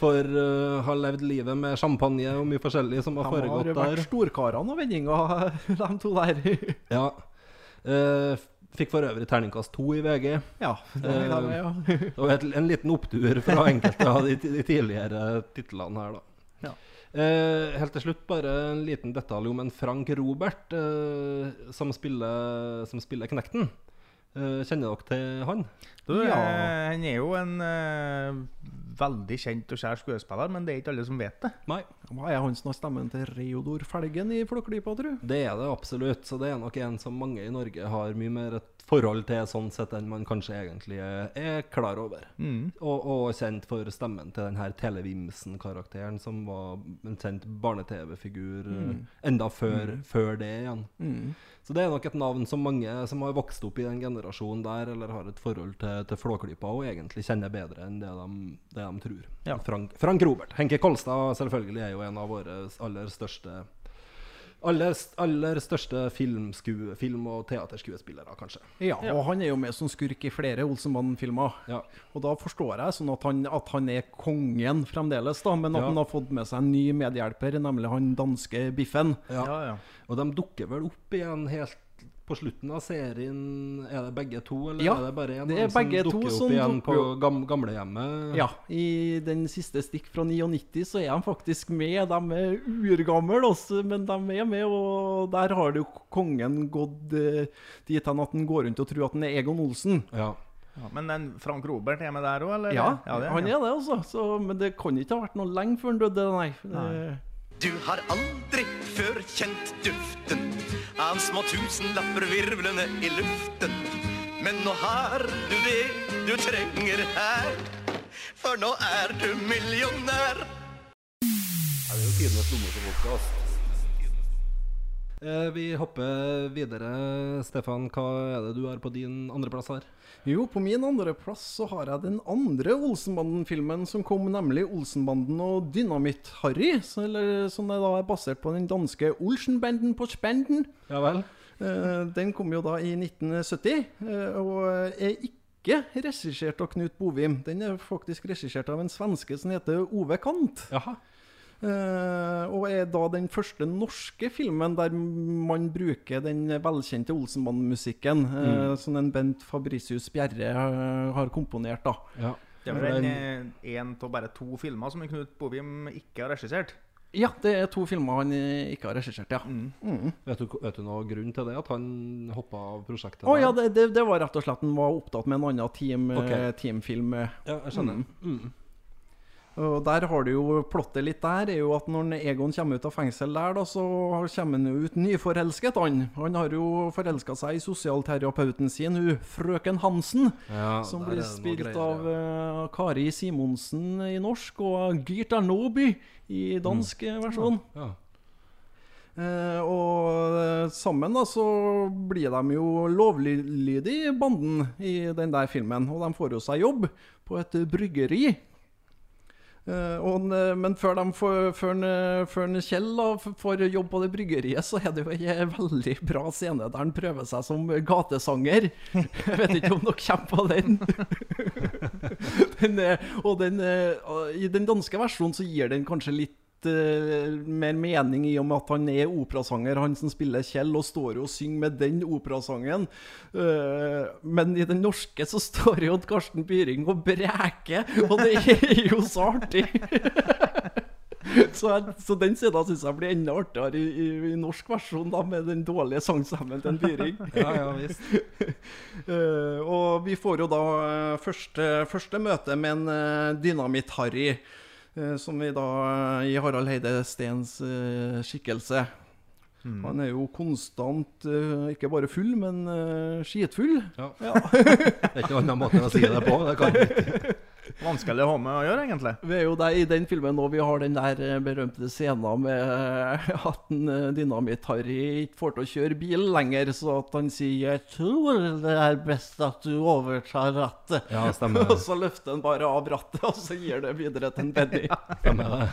A: For uh, har levd livet med champagne og mye forskjellig som har
B: De har
A: foregått
B: vært storkarene og vendinga, de to der.
A: Ja. Uh, fikk for øvrig terningkast to i VG.
B: ja, det
A: var
B: uh, ja.
A: En liten opptur fra enkelte av de, de tidligere titlene her, da.
B: Ja.
A: Eh, helt til slutt bare en liten detalj om en Frank Robert eh, som, spiller, som spiller Knekten. Eh, kjenner dere til han?
C: Du,
B: Ja.
C: eh, han er jo en eh, veldig kjent og kjær skuespiller, men det er ikke alle som vet det.
A: Nei.
B: Hva er han som har stemmen til Reodor Felgen i Flåklypa, tru?
A: Det er det absolutt. Så det er nok en som mange i Norge har mye mer et forhold til sånn sett enn man kanskje egentlig er, klar over.
C: Mm.
A: Og, og kjent for stemmen til den her Televimsen-karakteren, som var en kjent barne-TV-figur mm. enda før, før det igjen.
B: Mm.
A: Så det er nok et navn som mange som har vokst opp i den generasjonen der, eller har et forhold til, til Flåklypa, og egentlig kjenner bedre enn det de, det de tror.
C: Ja.
A: Frank, Frank Robert. Henke Kolstad selvfølgelig er jo en av våre aller største aller, aller største filmsku, film- og teaterskuespillere, kanskje.
B: Ja, og han er jo med som skurk i flere Olsenbanden-filmer.
A: Ja.
B: Og da forstår jeg sånn at han, at han er kongen fremdeles, da, men at
A: Ja.
B: han har fått med seg en ny medhjelper, nemlig han danske Biffen.
A: Ja.
C: Ja, ja.
A: Og de dukker vel opp igjen helt på slutten av serien. Er det begge to, eller
B: Ja,
A: er det bare én
B: som er to
A: dukker opp
B: som
A: igjen på gam gamlehjemmet?
B: Ja, i den siste stikk fra 99 så er de faktisk med. De er urgamle også, men de er med, og der har jo kongen gått eh, dit hen at han går rundt og tror at han er Egon Olsen.
A: Ja.
C: Ja, men den Frank Robert er med der òg, eller?
B: Ja,
C: det
B: han er det, altså. Så, men det kan ikke ha vært noe lenge før han døde, nei. nei.
H: Du har aldri før kjent duften av små tusenlapper virvlende i luften. Men nå har du det du trenger her, for nå er du millionær.
A: Det er jo tidenes lommesopodkast. Eh, vi hopper videre. Stefan, hva er det du har på din andreplass her?
B: Jo, på min andreplass så har jeg den andre Olsenbanden-filmen som kom, nemlig Olsenbanden og Dynamitt-Harry. Eller som da er basert på den danske Olsenbanden på Spenden.
A: Ja vel?
B: Eh, Den kom jo da i 1970, eh, og er ikke regissert av Knut Bovim. Den er faktisk regissert av en svenske som heter Ove Kant.
A: Jaha.
B: Eh, og er da den første norske filmen der man bruker den velkjente Olsenband-musikken eh, som en Bent Fabricius Bjerre eh, har komponert. da.
A: Ja.
C: Det er vel en, en av bare to filmer som Knut Bovim ikke har regissert.
B: Ja, det er to filmer han ikke har regissert, ja.
A: Vet, du, vet du noe grunn til det? At han hoppa av prosjektet?
B: Å ja, det, det, det var rett og slett han var opptatt med en annen team,
A: okay.
B: Teamfilm.
A: ja jeg skjønner. Mm.
B: Og der har du jo plottet litt der, er jo at når Egon kommer ut av fengsel der, da, så kommer han jo ut nyforelsket, han. Han har jo forelska seg i sosialterapeuten sin, hun frøken Hansen.
A: Ja,
B: som blir spilt
A: greier,
B: av
A: ja.
B: eh, Kari Simonsen i norsk, og Gyrta Noby i dansk mm. versjon.
A: Ja.
B: Eh, og uh, sammen da så blir de jo lovlydige, banden, i den der filmen. Og de får jo seg jobb på et eh, bryggeri. Eh, og, men før, de får, før, før Kjell da, får jobb på det bryggeriet, så er det jo en veldig bra scene der han prøver seg som gatesanger. Jeg vet ikke om dere kommer på den. den er, og den, I den danske versjonen så gir den kanskje litt eh, mer mening i og med at han er operasanger, han som spiller Kjell, og står jo og synger med den operasangen. Eh, men i den norske så står jo Karsten Byring og breker, og det er jo så artig! Så, så den sida syns jeg blir enda artigere i, i, i norsk versjon, da, med den dårlige sangstemmen til en Byring.
A: ja, ja visst.
B: Eh, og vi får jo da eh, første, første møte med en Dynamitt-Harry, eh, som vi da eh, i Harald Heide Steens skikkelse. skikkelse. Han er jo konstant eh, ikke bare full, men skitfull.
A: Ja.
B: Ja.
A: Det er ikke noen annen måte å si det på. Det kan ikke.
C: Vanskelig å ha med å gjøre, egentlig.
B: Vi er jo der i den filmen nå vi har den der eh, berømte scenen med eh, at eh, Dynamitt-Harry ikke får til å kjøre bil lenger, så at han sier 'Jeg tror det er best at du overtar rattet'.
A: Ja, stemmer.
B: og så løfter han bare av rattet, og så gir det videre til en Benny.
A: Stemmer det.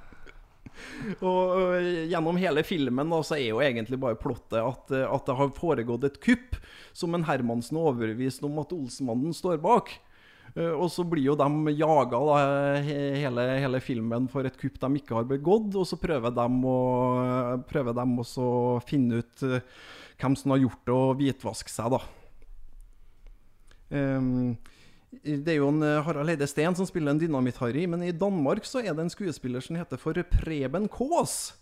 B: og ø, gjennom hele filmen da, så er jo egentlig bare plottet at, at det har foregått et kupp som en Hermansen er overbevist om at Olsenmannen står bak. Eh, Og så blir jo de jaga da, hele, hele filmen for et kupp de ikke har begått, og så prøver de å, prøver de også å finne ut eh, hvem som har gjort det, og hvitvaske seg, da. Um, det er jo en Harald Eide Steen som spiller en Dynamitt-Harry, men i Danmark så er det en skuespiller som heter for Preben Kaas.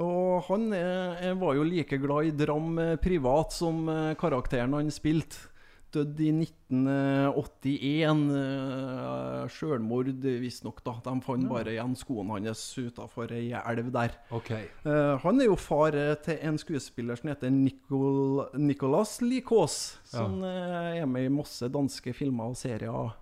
B: Og han er, er- var jo like glad i dram privat som karakteren han spilte. Dødd i 1981. Uh, Sjølmord, visstnok. De fant bare igjen skoene hans utafor ei elv der.
A: Okay.
B: Eh, han er jo far eh, til en skuespiller som heter Nicol Nicolas Likås, som eh, er med i masse danske filmer og serier.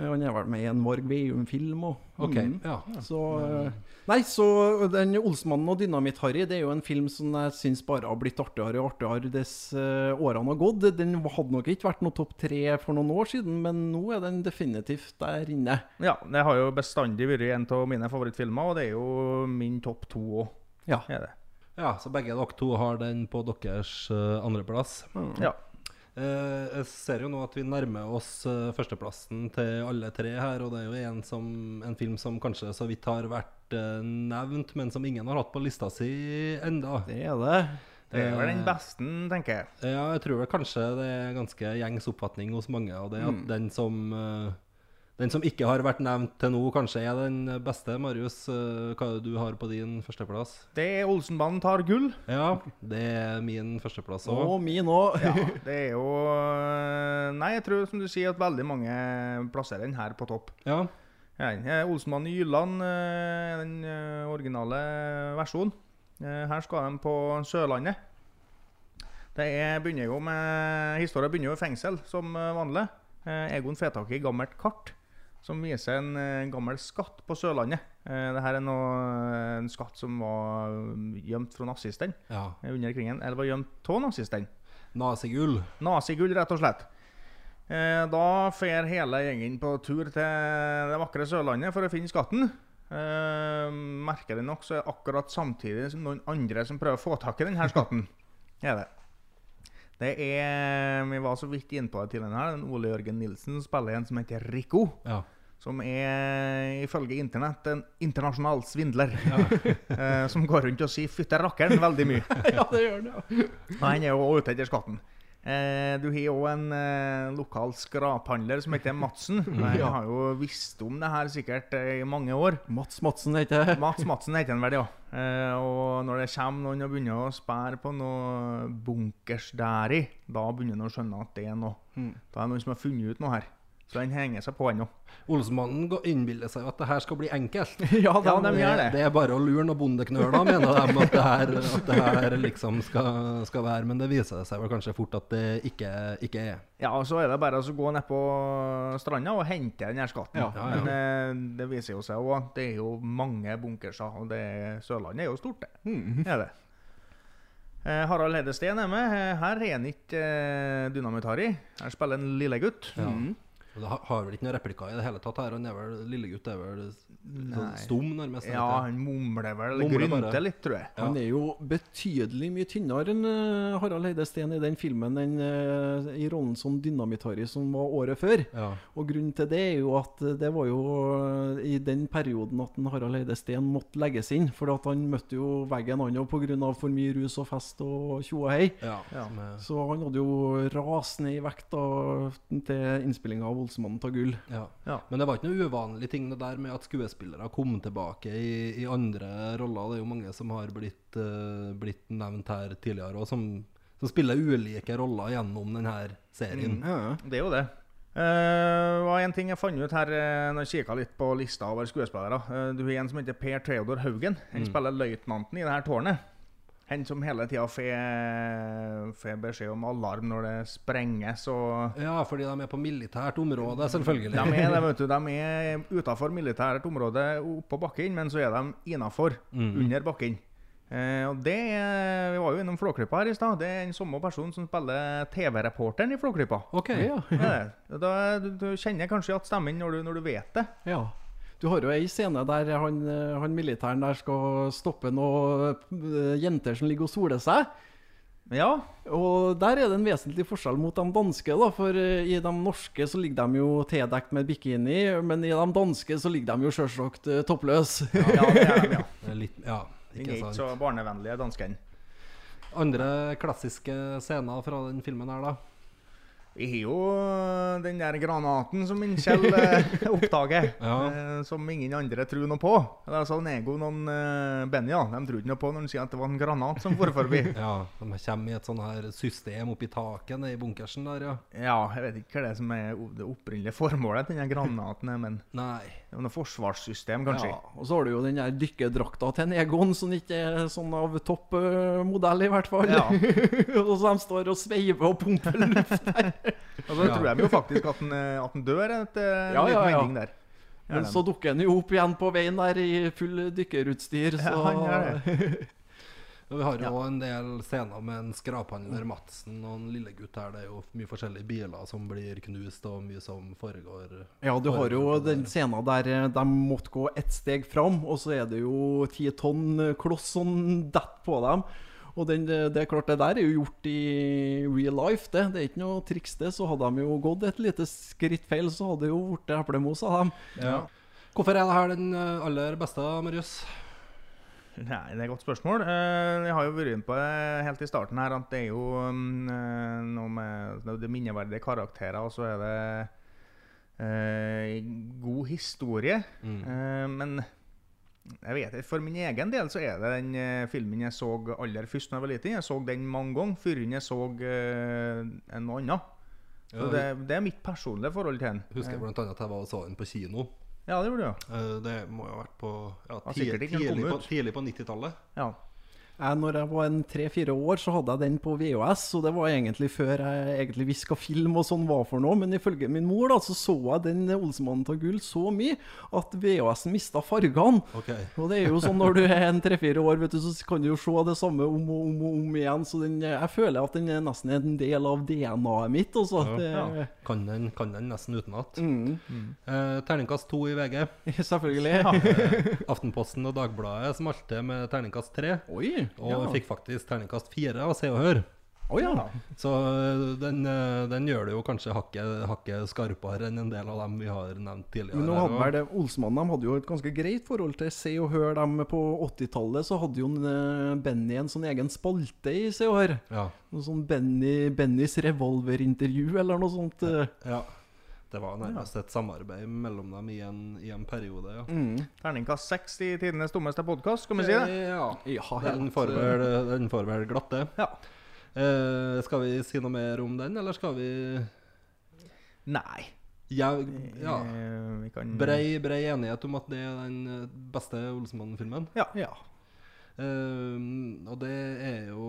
B: Eh, han er vel med i en Varg Veum-film òg.
A: ok, ja.
B: Så eh, Nei, så den 'Olsmannen og Dynamitt-Harry' det er jo en film som jeg syns bare har blitt artigere og artigere dess eh, årene har gått. Den hadde nok ikke vært noe topp tre for noen år siden, men nå er den definitivt der inne.
C: Ja, det har jo bestandig vært en av mine favorittfilmer, og det er jo min topp to òg.
B: Ja.
C: Det.
A: Ja, så begge dere to har den på deres andreplass. Mm.
C: Ja.
A: Eh, jeg ser jo nå at vi nærmer oss eh, førsteplassen til alle tre her, og det er jo en, som, en film som kanskje så vidt har vært eh, nevnt, men som ingen har hatt på lista si enda.
B: Det er det.
C: Det er vel den beste, tenker jeg.
A: Ja, jeg tror vel kanskje det er ganske gjengs oppfatning hos mange, og det er at den som Den som ikke har vært nevnt til nå, kanskje er den beste. Marius, eh, hva er det du har på din førsteplass?
C: Det er Olsenbanen tar gull.
A: Ja, det er min førsteplass
B: Og
A: òg.
B: min òg.
C: Ja, det er jo øh, Nei, jeg tror som du sier at veldig mange plasserer den her på topp.
A: Ja.
C: Ja, Olsenbanen i Jylland, eh, den eh, originale versjonen. Eh, Her skal de på Sørlandet. Det er, begynner jo med, Historien begynner jo i fengsel, som eh, vanlig. Eh, Egon får tak i gammelt kart som viser en en gammel skatt på Sørlandet. Eh, Dette er noe, en skatt som var eh, gjemt fra nazistene
A: ja.
C: eh, under krigen. Eller var gjemt av nazistene.
A: Nazigull.
C: Nazigull, rett og slett. Eh, da fer hele gjengen på tur til det vakre Sørlandet for å finne skatten. Eh, merkelig nok så er det akkurat samtidig som noen andre som prøver å få tak i denne skatten. er det. Det er Vi var så vidt inne på det tidligere her. Den Ole Jørgen Nilsen spiller en som heter Rico.
A: Ja.
C: Som er ifølge internett en internasjonal svindler. Ja. som går rundt og sier 'fytte rakkeren' veldig mye.
B: ja, det gjør det. ja.
C: Han er jo ute etter skatten. Eh, du har òg en eh, lokal skraphandler som heter Madsen. Han
B: Ja.
C: har jo visst om det her sikkert eh, i mange år.
B: Mats Madsen heter det.
C: Mats Madsen heter han vel, ja. Eh, og når det kommer noen og begynner å sperre på noe bunkers deri, da begynner han å skjønne at det er noe. Da er det noen som har funnet ut noe her. Så den henger seg på ennå.
A: Olsmannen går- innbiller seg jo at det her skal bli enkelt.
B: Ja,
C: Ja, de gjør det.
A: Det er bare å lure noen bondeknøler, mener de at det her, at det her liksom skal, skal være. Men det viser seg vel kanskje fort at det ikke, ikke er.
C: Ja, og så er det bare å gå ned på stranda og hente den her skatten.
B: Ja,
A: ja, ja.
C: Men det, det viser jo seg òg at det er jo mange bunkerser, og det, Sørlandet er jo stort, det.
B: Mm.
C: Er det. Eh, Harald Hedesteen er med. Eh, Her er han ikke eh, Dynamitt-Harry. Her spiller en lillegutt.
A: Ja. Og det har- vel ikke noen replikker i det hele tatt her. Han er vel, Lillegutt er vel sånn stum, nærmest.
C: Ja, han mumler vel. Grynter litt, tror jeg.
A: Ja.
B: Han er jo betydelig mye tynnere enn eh, Harald Eide Steen i den filmen enn eh, i rollen som Dynamitt-Harry som var året før.
A: Ja.
B: Og grunnen til det er jo at eh, det var jo i den perioden at Harald Eide Steen måtte legges inn. For at han møtte jo veggen han pga. for mye rus og fest og tjo og hei.
A: Ja,
C: Ja.
B: Så han hadde jo rast ned i vekt da, til innspillinga av 'Olsemannen tar gull'.
A: ja.
C: Ja.
A: Men det var ikke noe uvanlig ting det der med at skuespillere kom tilbake i, i andre roller. Det er jo mange som har blitt, uh, blitt nevnt her tidligere, og som, som spiller ulike roller gjennom denne serien.
B: Ja.
C: Det er jo det. Uh, var en ting jeg fant ut her uh, når jeg kikka litt på lista over skuespillere. Uh, du har en som heter Per Theodor Haugen. Han spiller løytnanten i det her tårnet. Han som hele tida får beskjed om alarm når det sprenges og
A: Ja, fordi de er på militært område, selvfølgelig.
C: De er, det, vet du, de er utafor militært område oppå bakken, men så er de innafor, under bakken. Eh, og det Vi var jo innom Flåklypa her i stad. Det er den samme personen som spiller TV-reporteren i Flåklypa.
A: Okay,
B: Ja.
C: Da, du, du kjenner kanskje igjen stemmen når du, når du vet det.
B: Ja. Du har jo ei scene der han, eh, han militæren der skal stoppe noen eh, jenter som ligger og soler seg.
C: Ja,
B: Og der er det en vesentlig forskjell mot de danske, da. For eh, i de norske så ligger de jo tildekt med bikini, men i de danske så ligger de jo sjølsagt toppløse.
C: ja det er de, ja.
A: Det er litt, ja,
C: Den er
A: ikke
C: ikke så barnevennlige, danskene.
A: Andre klassiske scener fra den filmen her, da?
C: Vi har jo den der granaten som Kjell eh, oppdager,
A: Ja.
C: eh, som ingen andre tror noe på. Det altså Egon og eh, Benny ja, de trodde noe på når han sier at det var en granat som for forbi.
A: Ja, De kommer i et sånn her system oppi taket nede i bunkersen der, ja.
C: ja, jeg vet ikke hva det er som er det opprinnelige formålet til den granaten, men
A: Nei.
C: Det er noe forsvarssystem, kanskje.
B: Ja, og så har du jo den der dykkerdrakta til en Egon, som ikke er sånn av topp uh, modell, i hvert fall.
C: Ja.
B: og så de står og sveiver og pumper luft der.
C: Og så tror de jo faktisk at han, eh, at han dør etter en
B: Ja,
C: liten
B: ja, ja.
C: vending der.
B: Men så dukker han jo opp igjen på veien der i full dykkerutstyr, så
C: Ja, han gjør
A: Og Vi har jo en del scener med en skraphandler Madsen og en lillegutt her. Det er jo mye forskjellige biler som blir knust, og mye som foregår.
B: Ja, du har jo den scenen der eh, de måtte gå ett steg fram, og så er det jo ti tonn kloss som detter på dem. Og den, eh, det er klart, det der er jo gjort i real life, det. Det er ikke noe triks, det. Så hadde de jo gått et lite skritt feil, så hadde det jo blitt eplemos av dem.
A: Ja. Hvorfor er det her den eh, aller beste, Marius?
C: Nei, det er et godt spørsmål. Eh, Jeg har jo vært inne på det helt i starten her at det er jo mm, eh, noe med det er minneverdige karakterer, og så er det eh, god historie.
A: Mm.
C: Eh, men jeg vet ikke, for min egen del så er det den filmen jeg så aller først da jeg var liten. Jeg så den mange ganger før jeg så eh, noe annet. Så
A: Ja,
C: det, det er mitt personlige forhold til den.
A: Husker jeg annet at jeg var og så den på kino.
C: Ja, det gjorde du ja.
A: Eh, Det må jo ha vært på ja, tidlig, tidlig, på, på 90-tallet.
C: Ja.
B: Jeg, når jeg var en tre-fire år, så hadde jeg den på VHS, og det var egentlig før jeg egentlig visste hva film og sånn var for noe. Men ifølge min mor da, så så jeg den Olsemannen av gull så mye at VHS-en mista fargene.
A: Okay.
B: Og det er jo sånn når du er en tre-fire år, vet du, så kan du jo se det samme om og om og om igjen. Så den, jeg føler at den er nesten en del av DNA-et mitt. Også. Det,
C: Ja.
A: Kan den, kan den nesten utenat.
B: Mm,
A: Eh, terningkast to i VG.
B: selvfølgelig.
A: Aftenposten og Dagbladet smalte med terningkast tre.
B: Oi.
A: Og
B: ja.
A: fikk faktisk terningkast fire av Se og Hør.
B: Oh, ja.
A: Så øh, den, øh, den gjør det jo kanskje hakket, hakket skarpere enn en del av dem vi har nevnt tidligere.
B: Men nå hadde vel det, Olsmannen de hadde jo et ganske greit forhold til Se og Hør. Dem på 80-tallet så hadde jo en, eh, Benny en sånn egen spalte i Se og Hør.
A: ja,
B: Noe sånn Benny, Bennys revolverintervju eller noe sånt. eh.
A: ja. Det var nærmest et samarbeid mellom dem i en, i en periode, ja.
B: Mm.
C: Terningkast seks i tidenes dummeste podkast, skal vi si det?
A: Ja,
B: Ja,
A: den får
B: eh,
A: vel, den får vel glatte.
C: Ja.
A: Eh, skal vi si noe mer om den, eller skal vi
C: Nei.
A: Ja, ja.
C: Eh, vi kan
A: Brei, brei enighet om at det er den eh, beste Olsenmann-filmen.
C: Ja.
B: ja.
A: Eh, og det er jo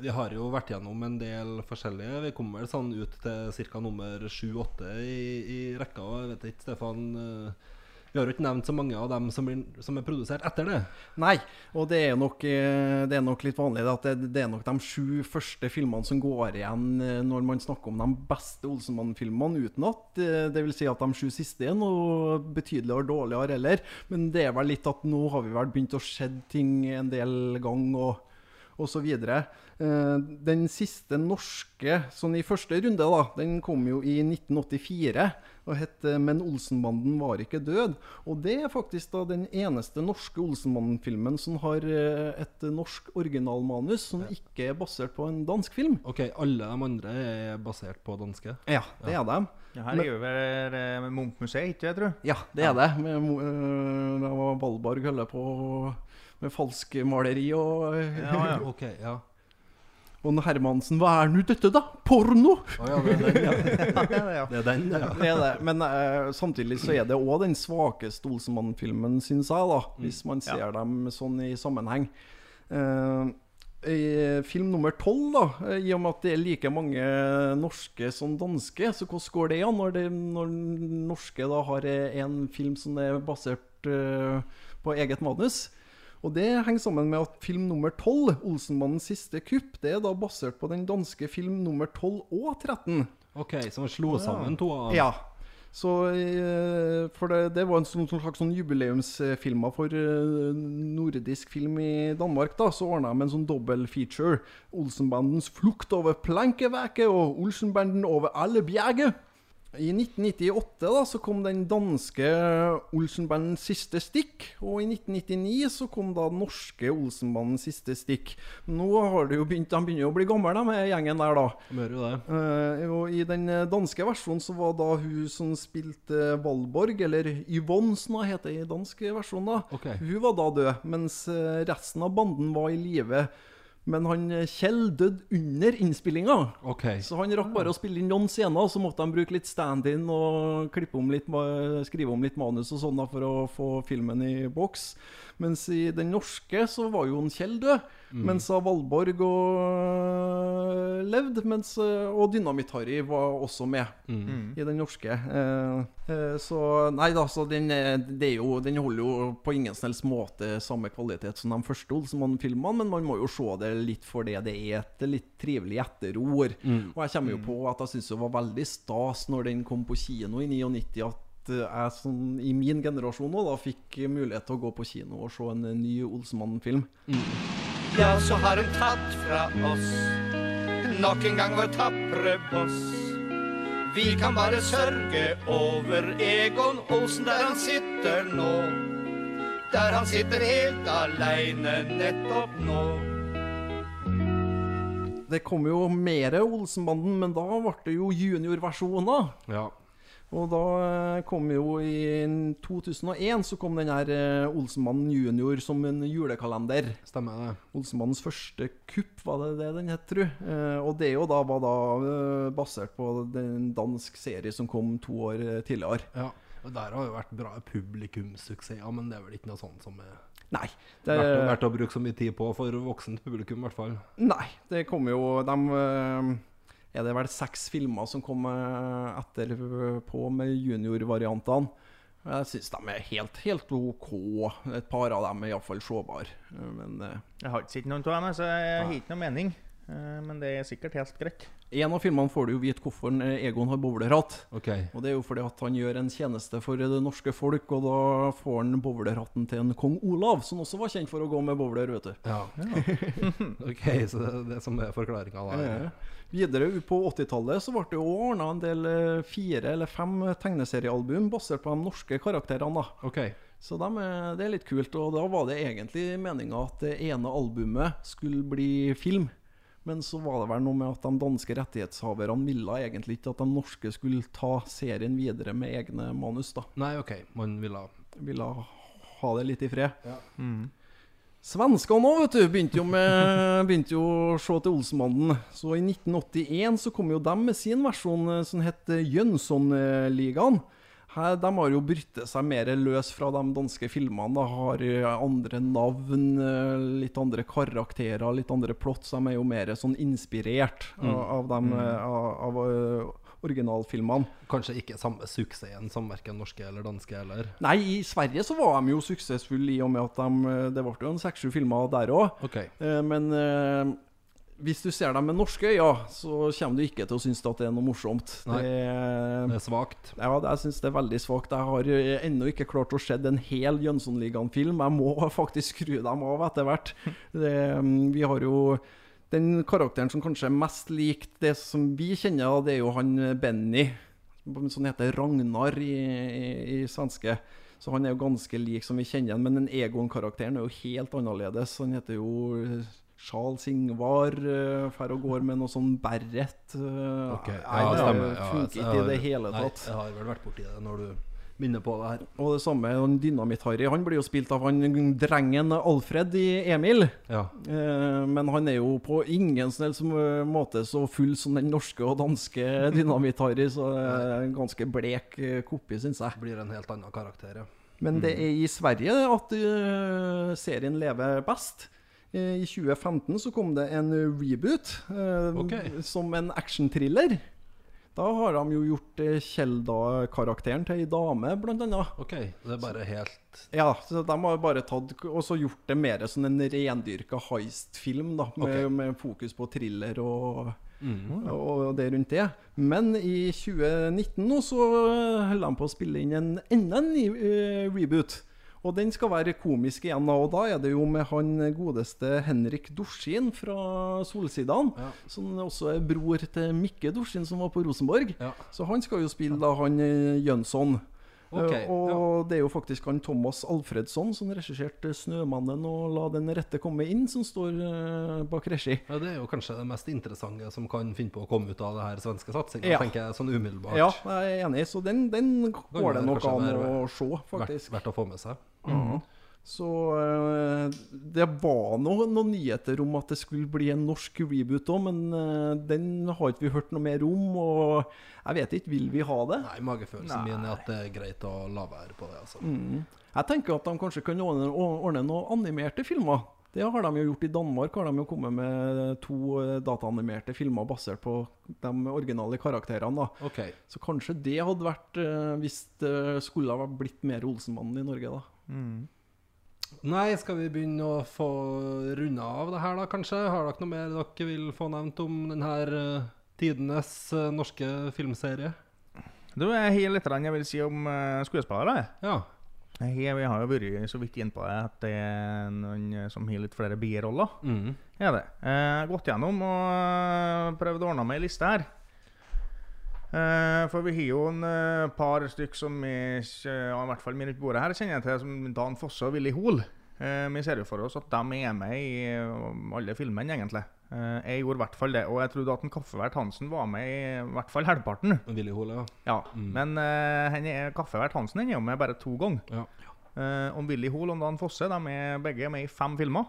A: Vi har jo vært gjennom en del forskjellige. Vi kommer vel sånn ut til ca. nummer sju-åtte i, i rekka. Jeg vet ikke, Stefan eh, Vi har jo ikke nevnt så mange av dem som, blir, som er produsert etter det.
B: Nei, og det er nok, eh, det er nok litt vanlig at det, det er nok de sju første filmene som går igjen eh, når man snakker om de beste Olsenmann-filmene, uten at det vil si at de sju siste er noe betydeligere dårligere heller. Men det er vel litt at nå har vi vel begynt å se ting en del gang og, og så videre. Eh, Den siste norske, sånn i første runde, da, den kom jo i 1984 og het eh, 'Men Olsenbanden var ikke død'. Og det er faktisk da den eneste norske Olsenbanden-filmen som har eh, et norsk originalmanus som ikke er basert på en dansk film.
A: Ok, alle de andre er basert på danske.
B: Ja, det er de.
C: Ja, her er jo vel Munch-museet, ikke jeg tror
B: Ja, det er det. Med, uh, det var Valborg holder på med falskmaleri og
C: Ja, ja.
A: Ok, ja.
B: Og Hermansen, hva er nå dette, da? Porno!
A: Ja, det er den, ja.
C: ja.
A: Det er den, ja.
B: Det er det. Men uh, samtidig så er det òg den svakeste Olsenmann-filmen, syns jeg, da, hvis man ser dem sånn i sammenheng. Uh, i film nummer tolv, da, i og med at det er like mange norske som danske, så hvordan går det an når, det, når norske da har eh, en film som er basert uh, på eget manus? Og det henger sammen med at film nummer 12, 'Olsenmannens siste kupp', det er da basert på den danske film nummer 12 og 13.
A: Ok, så man slo sammen to av
B: Ja. Så eh, For det, det var en sånn, sånn slags sånn jubileumsfilmer for eh, nordisk film i Danmark. da Så ordna de en sånn dobbel feature. Olsenbandens 'Flukt over plankeveket' og 'Olsenbanden over alle bjerger'. I 1998 da, så kom den danske Olsenbandens siste stikk. Og i 1999 så kom da norske Olsenbandens siste stikk. Nå har det jo begynt, de begynner å bli gamle, de med gjengen der, da.
A: De jo det.
B: Eh, og I den eh, danske versjonen så var da hun som spilte Valborg, eller Yvonne som hun heter i dansk versjon, da.
A: Okay.
B: Hun var da død, mens eh, resten av banden var i live. Men han eh, Kjell døde under innspillinga.
A: Okay.
B: Så han rakk bare å spille inn noen scener, så måtte de bruke litt stand-in og klippe om litt, skrive om litt manus og sånn for å få filmen i boks. Mens i den norske så var jo en Kjell død, mens av Valborg og levde, mens, eh, og Dynamitt-Harry var også med i den norske. Eh, eh, så nei da, så den, det jo, den holder jo på ingen som helst måte samme kvalitet som de første Olsenmann-filmene, men man må jo se det litt for det. Det er, et litt trivelig etterord. Og jeg kommer jo på at jeg syns det var veldig stas når den kom på kino i 99, at eh, jeg sånn, i min generasjon nå da fikk mulighet til å gå på kino og se en eh, ny Olsenmann-film.
H: Ja, så har hun tatt fra oss nok en gang vår tapre boss. Vi kan bare sørge over Egon Olsen der han sitter nå. Der han sitter helt aleine nettopp nå.
B: Det kom jo mer Olsenbanden, men da ble det jo juniorversjoner.
A: Ja.
B: Og da eh, kom jo i 2001 så kom den her eh, Olsenmannen junior som en julekalender.
A: Stemmer det.
B: Olsenmannens første kupp, var det det den het, tru. Eh, og det jo da var da basert på den dansk serie som kom to år tidligere.
A: Ja. Og der har jo vært bra publikumssuksesser, men det er vel ikke noe sånt som er
B: Nei, det,
A: verdt, verdt å bruke så mye tid på for voksent publikum, i hvert fall.
B: nei, det kom jo De er det vel seks filmer som kom eh, etterpå med juniorvariantene. Jeg syns de er helt, helt OK. Et par av dem er iallfall sårbare. Men eh,
C: Jeg har ikke sett noen av dem, så jeg har ikke noe mening. Eh, Men det er sikkert helt greit.
B: I en av filmene får du jo vite hvorfor eh, Egon har bowlerhatt.
A: Okay.
B: Og det er jo fordi at han gjør en tjeneste for det norske folk, og da får han bowlerhatten til en kong Olav, som også var kjent for å gå med bowler, vet du.
A: Ja. OK, så det er det som er forklaringa da.
B: Ja. Videre på 80-tallet så ble det jo ordna en del eh, fire eller fem tegneseriealbum basert på de norske karakterene. da.
A: Okay.
B: Så er, det er litt kult. Og da var det egentlig meninga at det ene albumet skulle bli film. Men så var det vel noe med at de danske rettighetshaverne ville egentlig ikke at de norske skulle ta serien videre med egne manus. da.
A: Nei, OK. Man ville
B: Ville ha det litt i fred. Svenskene òg, vet du, begynte jo, med, begynte jo å se til Olsenmannen. Så i 1981 så kom jo dem med sin versjon eh, som het Jønsson-ligaen. Her, De har jo bryttet seg mer løs fra de danske filmene. Da har eh, andre navn, eh, litt andre karakterer, litt andre plott. Så de er jo mer sånn inspirert av, av, dem, mm. av, av eh, originalfilmene.
A: Kanskje ikke samme suksessen som verken norske eller danske heller.
B: Nei, i Sverige så var de jo suksessfulle i og med at de Det ble jo en seks-sju filmer der òg.
A: OK.
B: Men eh, hvis du ser dem med norske øyne, så kommer du ikke til å synes at det er noe morsomt.
A: Nei.
B: Det,
A: Det er svakt.
B: ja, det- jeg syns det er veldig svakt. Jeg har eh, ennå ikke klart å se en hel Jønssonligaen-film. Jeg må faktisk skru dem av etter hvert. Det, mm, vi har jo den karakteren som kanskje er mest lik det som vi kjenner, det er jo han eh, Benny. Som heter Ragnar i, i, i svenske. Så han er jo ganske lik som vi kjenner ham. men den Egon-karakteren er jo helt annerledes. Han heter jo eh, Charles Ingvar. uh, Fer og går med noe sånn beret. eh,
A: Ok,
B: Nei,
A: ja,
B: det
A: stemmer.
B: Funker ikke i det hele tatt.
A: Nei, jeg har vel vært borti det når du minner på det her.
B: Og det samme Dynamitt-Harry. Han blir jo spilt av han drengen Alfred i Emil.
A: Ja.
B: Uh, men han er jo på ingen som eh, måte så full som den norske og danske Dynamitt-Harry, så en ganske blek kopi, syns jeg.
A: Blir en helt annen karakter, ja.
B: Men det er i Sverige at serien lever best. Eh, I 2015 så kom det en reboot eh,
A: Ok.
B: som en actionthriller. Da har de jo gjort eh, Kjelda-karakteren til ei dame, blant annet.
A: OK. Det er bare helt
B: Ja, så de har bare tatt og så gjort det mer som en rendyrka heist-film, da, med,
A: okay.
B: med fokus på thriller og,
A: mm.
B: og det rundt det. Men i 2019 nå så holder de på å spille inn en enda en ny uh, reboot. Og den skal være komisk igjen, og da er det jo med han godeste Henrik Dorsin fra Solsidan.
A: Ja.
B: Som også er bror til Mikke Dorsin, som var på Rosenborg.
A: Ja.
B: Så han skal jo spille da han eh, Jønsson.
A: Okay,
B: og og det er jo faktisk han Thomas Alfredsson som regisserte 'Snømannen' og 'La den rette komme inn', som står eh, bak regi.
A: Ja, Det er jo kanskje det mest interessante som kan finne på å komme ut av det her svenske satsinga,
B: Ja.
A: tenker jeg sånn umiddelbart.
B: Ja, jeg er enig, så den, den går det nok an å se,
A: Verdt,
B: faktisk.
A: verdt å få med seg.
B: Ja. Så eh, det var noe- noen nyheter om at det skulle bli en norsk reboot òg, men eh, den har ikke vi hørt noe mer om. Og jeg vet ikke, vil vi ha det?
A: Nei, magefølelsen min er at det er greit å la være på det. altså.
B: Mm. Jeg tenker at de kanskje kan ordne, ordne noen animerte filmer. Det har de jo gjort i Danmark. har de jo kommet med to eh, dataanimerte filmer basert på de originale karakterene. da.
A: Okay.
B: Så kanskje det hadde vært hvis det skulle ha blitt mer Olsenmannen i Norge, da.
A: Nei, skal vi begynne å få runda av det her, da, kanskje? Har dere noe mer dere vil få nevnt om denne uh, tidenes eh, norske filmserie?
C: Du, jeg har litt jeg vil si om uh, skuespillere.
A: Ja.
C: Jeg, vi har jo vært så vidt innpå det at det er noen eh, som har litt flere biroller.
A: Mm.
C: Er det. Eh, Jeg har gått gjennom og eh, prøvd å ordne meg ei liste her. Eh, for vi har jo en eh, par stykk som er, ja, i hvert fall rundt bordet her kjenner jeg til, som Dan Fosse og Willy Hoel. Eh, vi ser jo for oss at de er med i alle filmene, egentlig. Jeg gjorde i hvert fall det, og jeg trodde at en Kaffevert Hansen var med i i hvert fall halvparten.
A: Willy Hoel, ja.
C: Ja,
A: Mm.
C: Men uh, er, Kaffevert Hansen er jo med bare to ganger.
A: Ja.
C: Uh, om Willy Hoel og Dan Fosse de er begge med i fem filmer.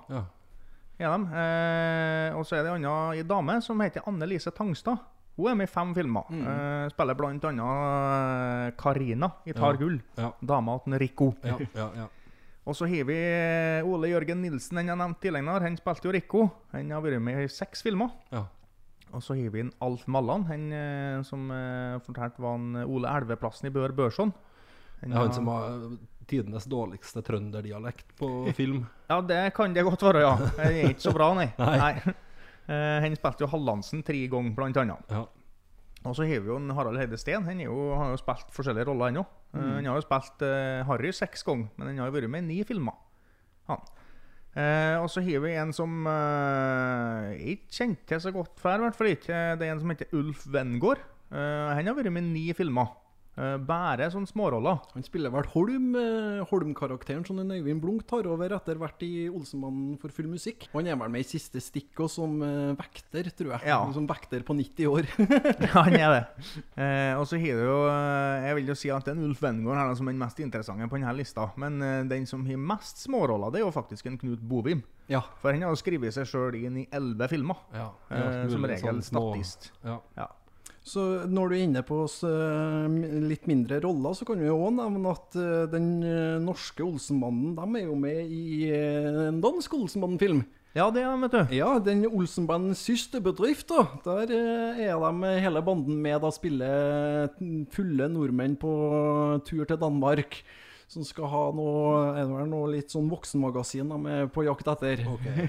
A: ja.
C: Eh, og så er det en annen dame som heter Anne Lise Tangstad. Hun er med i fem filmer. Eh, spiller blant annet Karina i Tar
A: Ja.
C: gull.
A: Ja.
C: Dama til Rico.
A: Ja, ja, ja.
C: Og så har vi eh, Ole Jørgen Nilsen, den jeg nevnte tidligere. Han spilte jo Rico. Han har vært med i seks filmer.
A: Ja.
C: Og så har vi en Alf Mallan, han eh, som eh, fortalte var eh, Ole Elveplassen i Bør Børson.
A: Han, ja, han som har tidenes dårligste trønderdialekt på film.
C: Ja, det kan det godt være, ja. Han er ikke så bra, nei.
A: Nei.
C: Eh, han spilte jo Hallandsen tre ganger, blant annet.
A: Ja.
C: Og så har vi jo en Harald Heide Steen. Han jo, har jo spilt forskjellige roller, han òg. han har jo spilt uh, Harry seks ganger, men han har jo vært med i ni filmer. Han. Uh, og så har vi en som eh, jeg ikke kjente til så godt før, i hvert fall ikke. Det er en som heter Ulf Wengård. Eh, han har vært med i ni filmer. Eh, bare sånne småroller.
B: Han spiller vel Holm, eh, Holm-karakteren som den Øyvind Blunk tar over etter hvert i Olsenmannen for full musikk. Og han er vel med i siste stikk og som eh, vekter, tror jeg.
C: Ja.
B: Som vekter på 90 år.
C: Ja, han er det. Eh, og så har du jo Jeg vil jo si at den Ulf Wengård er den som er den mest interessante på denne lista. Men den som har mest småroller, det er jo faktisk en Knut Bovim.
B: ja.
C: For han har jo skrevet seg sjøl inn i elleve filmer.
A: Ja,
C: Eh, som regel
A: sånn små-
C: statist.
A: Ja.
B: Så når du er inne på oss, eh, litt mindre roller, så kan vi òg nevne at eh, den eh, norske Olsenbanden de er jo med i en dansk Olsenbanden-film.
C: Ja, det er vet du.
B: Ja, den Olsenbandens søsterbedrift, da. Der er de hele banden med. Da spiller fulle nordmenn på tur til Danmark. Som skal ha noe, noe litt sånn voksenmagasin de er på jakt etter.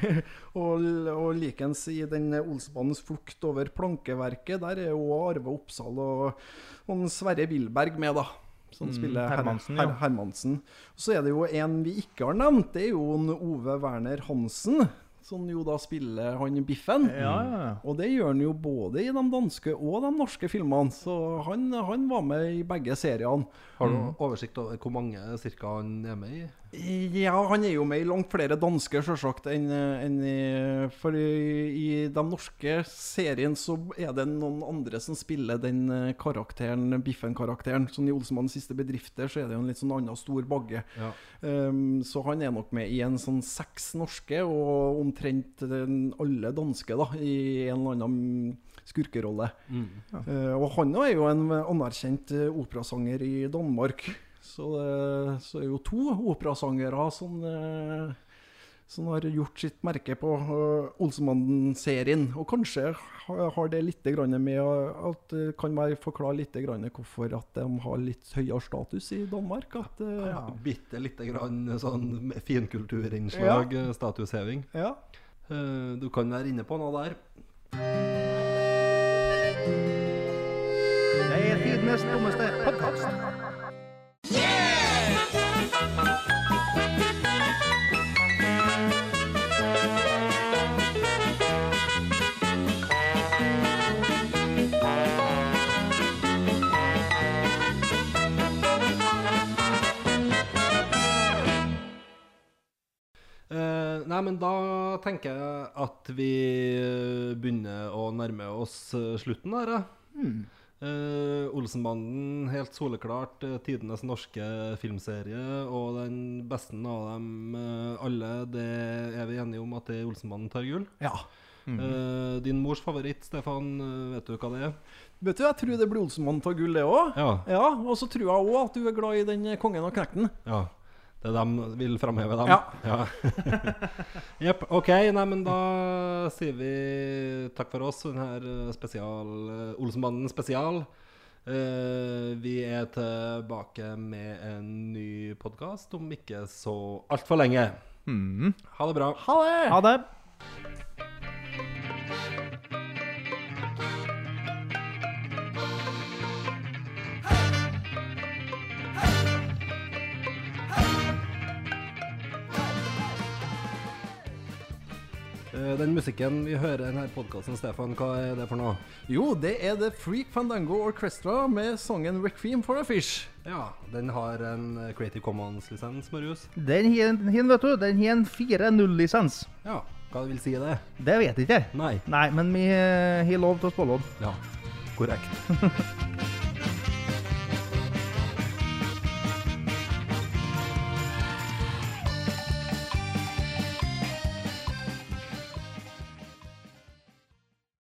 B: og, og likens i den Olsbanens flukt over plankeverket, der er jo Arve Oppsal og, og Sverre Wilberg med, da. Som spiller
C: Hermansen,
B: Her,
C: Her,
B: Hermansen. Så er det jo en vi ikke har nevnt. Det er jo en Ove Werner Hansen. Som jo da spiller han Biffen.
C: Ja, ja, ja.
B: Og det gjør han jo både i de danske og de norske filmene. Så han, han var med i begge seriene.
A: Har du oversikt over hvor mange cirka han er med i?
B: Ja, han er jo med i langt flere danske, sjølsagt, enn enn i For i, i de norske seriene så er det noen andre som spiller den eh, karakteren, Biffen-karakteren. Sånn i Olsmanns siste bedrifter så er det jo en litt sånn annen stor bagge.
A: Ja.
B: Um, så han er nok med i en sånn seks norske, og omtrent den, alle danske, da, i en eller annen skurkerolle. Eh, og han er jo en anerkjent eh, operasanger i Danmark. Så, det, så er jo to operasangere som, eh, som har gjort sitt merke på uh, Olsenmannen-serien. Og kanskje har det litt grann med at kan meg forklare litt grann hvorfor at de har litt høyere status i Danmark. At, eh,
A: Ja. Bitte lite grann sånn finkulturinnslag, ja. statusheving.
B: ja.
A: Eh, Du kan være inne på noe der.
C: Det er tidenes dummeste podkast.
A: Eh, nei, men da tenker jeg at vi begynner å nærme oss eh, slutten her. Ja. Eh, Olsenbanden, helt soleklart eh, tidenes norske filmserie, og den beste av dem uh, alle, det er vi enige om at det er Olsenmannen tar gull.
B: Ja.
A: Eh, din mors favoritt, Stefan, vet du hva det er?
B: Vet du, jeg tror det blir Olsenmannen tar gull, det òg.
A: Ja.
B: Ja, og så tror jeg òg at du er glad i den Kongen og knekten.
A: ja. Det er dem vil framheve dem?
B: Ja.
A: Jepp. ok, nei, men da sier vi takk for oss. denne eh, spesial Olsenbanden Olsenmannen spesial. Uh, vi er tilbake med en ny podkast om ikke så altfor lenge.
C: Mm.
A: Ha det bra.
B: Ha det!
C: Ha det.
A: Den musikken vi hører i denne podkasten, Stefan, hva er det for noe?
B: Jo, det er The Freak Fandango Orchestra med sangen 'Requiem for a Fish'.
A: Ja, den har en eh, Creative Commons-lisens, Marius.
C: Den har vet du, den har en 4.0-lisens.
A: Ja, hva vil si det?
C: Det vet jeg ikke.
A: Nei.
C: Nei, men vi eh, har lov til å spå den.
A: Ja, korrekt.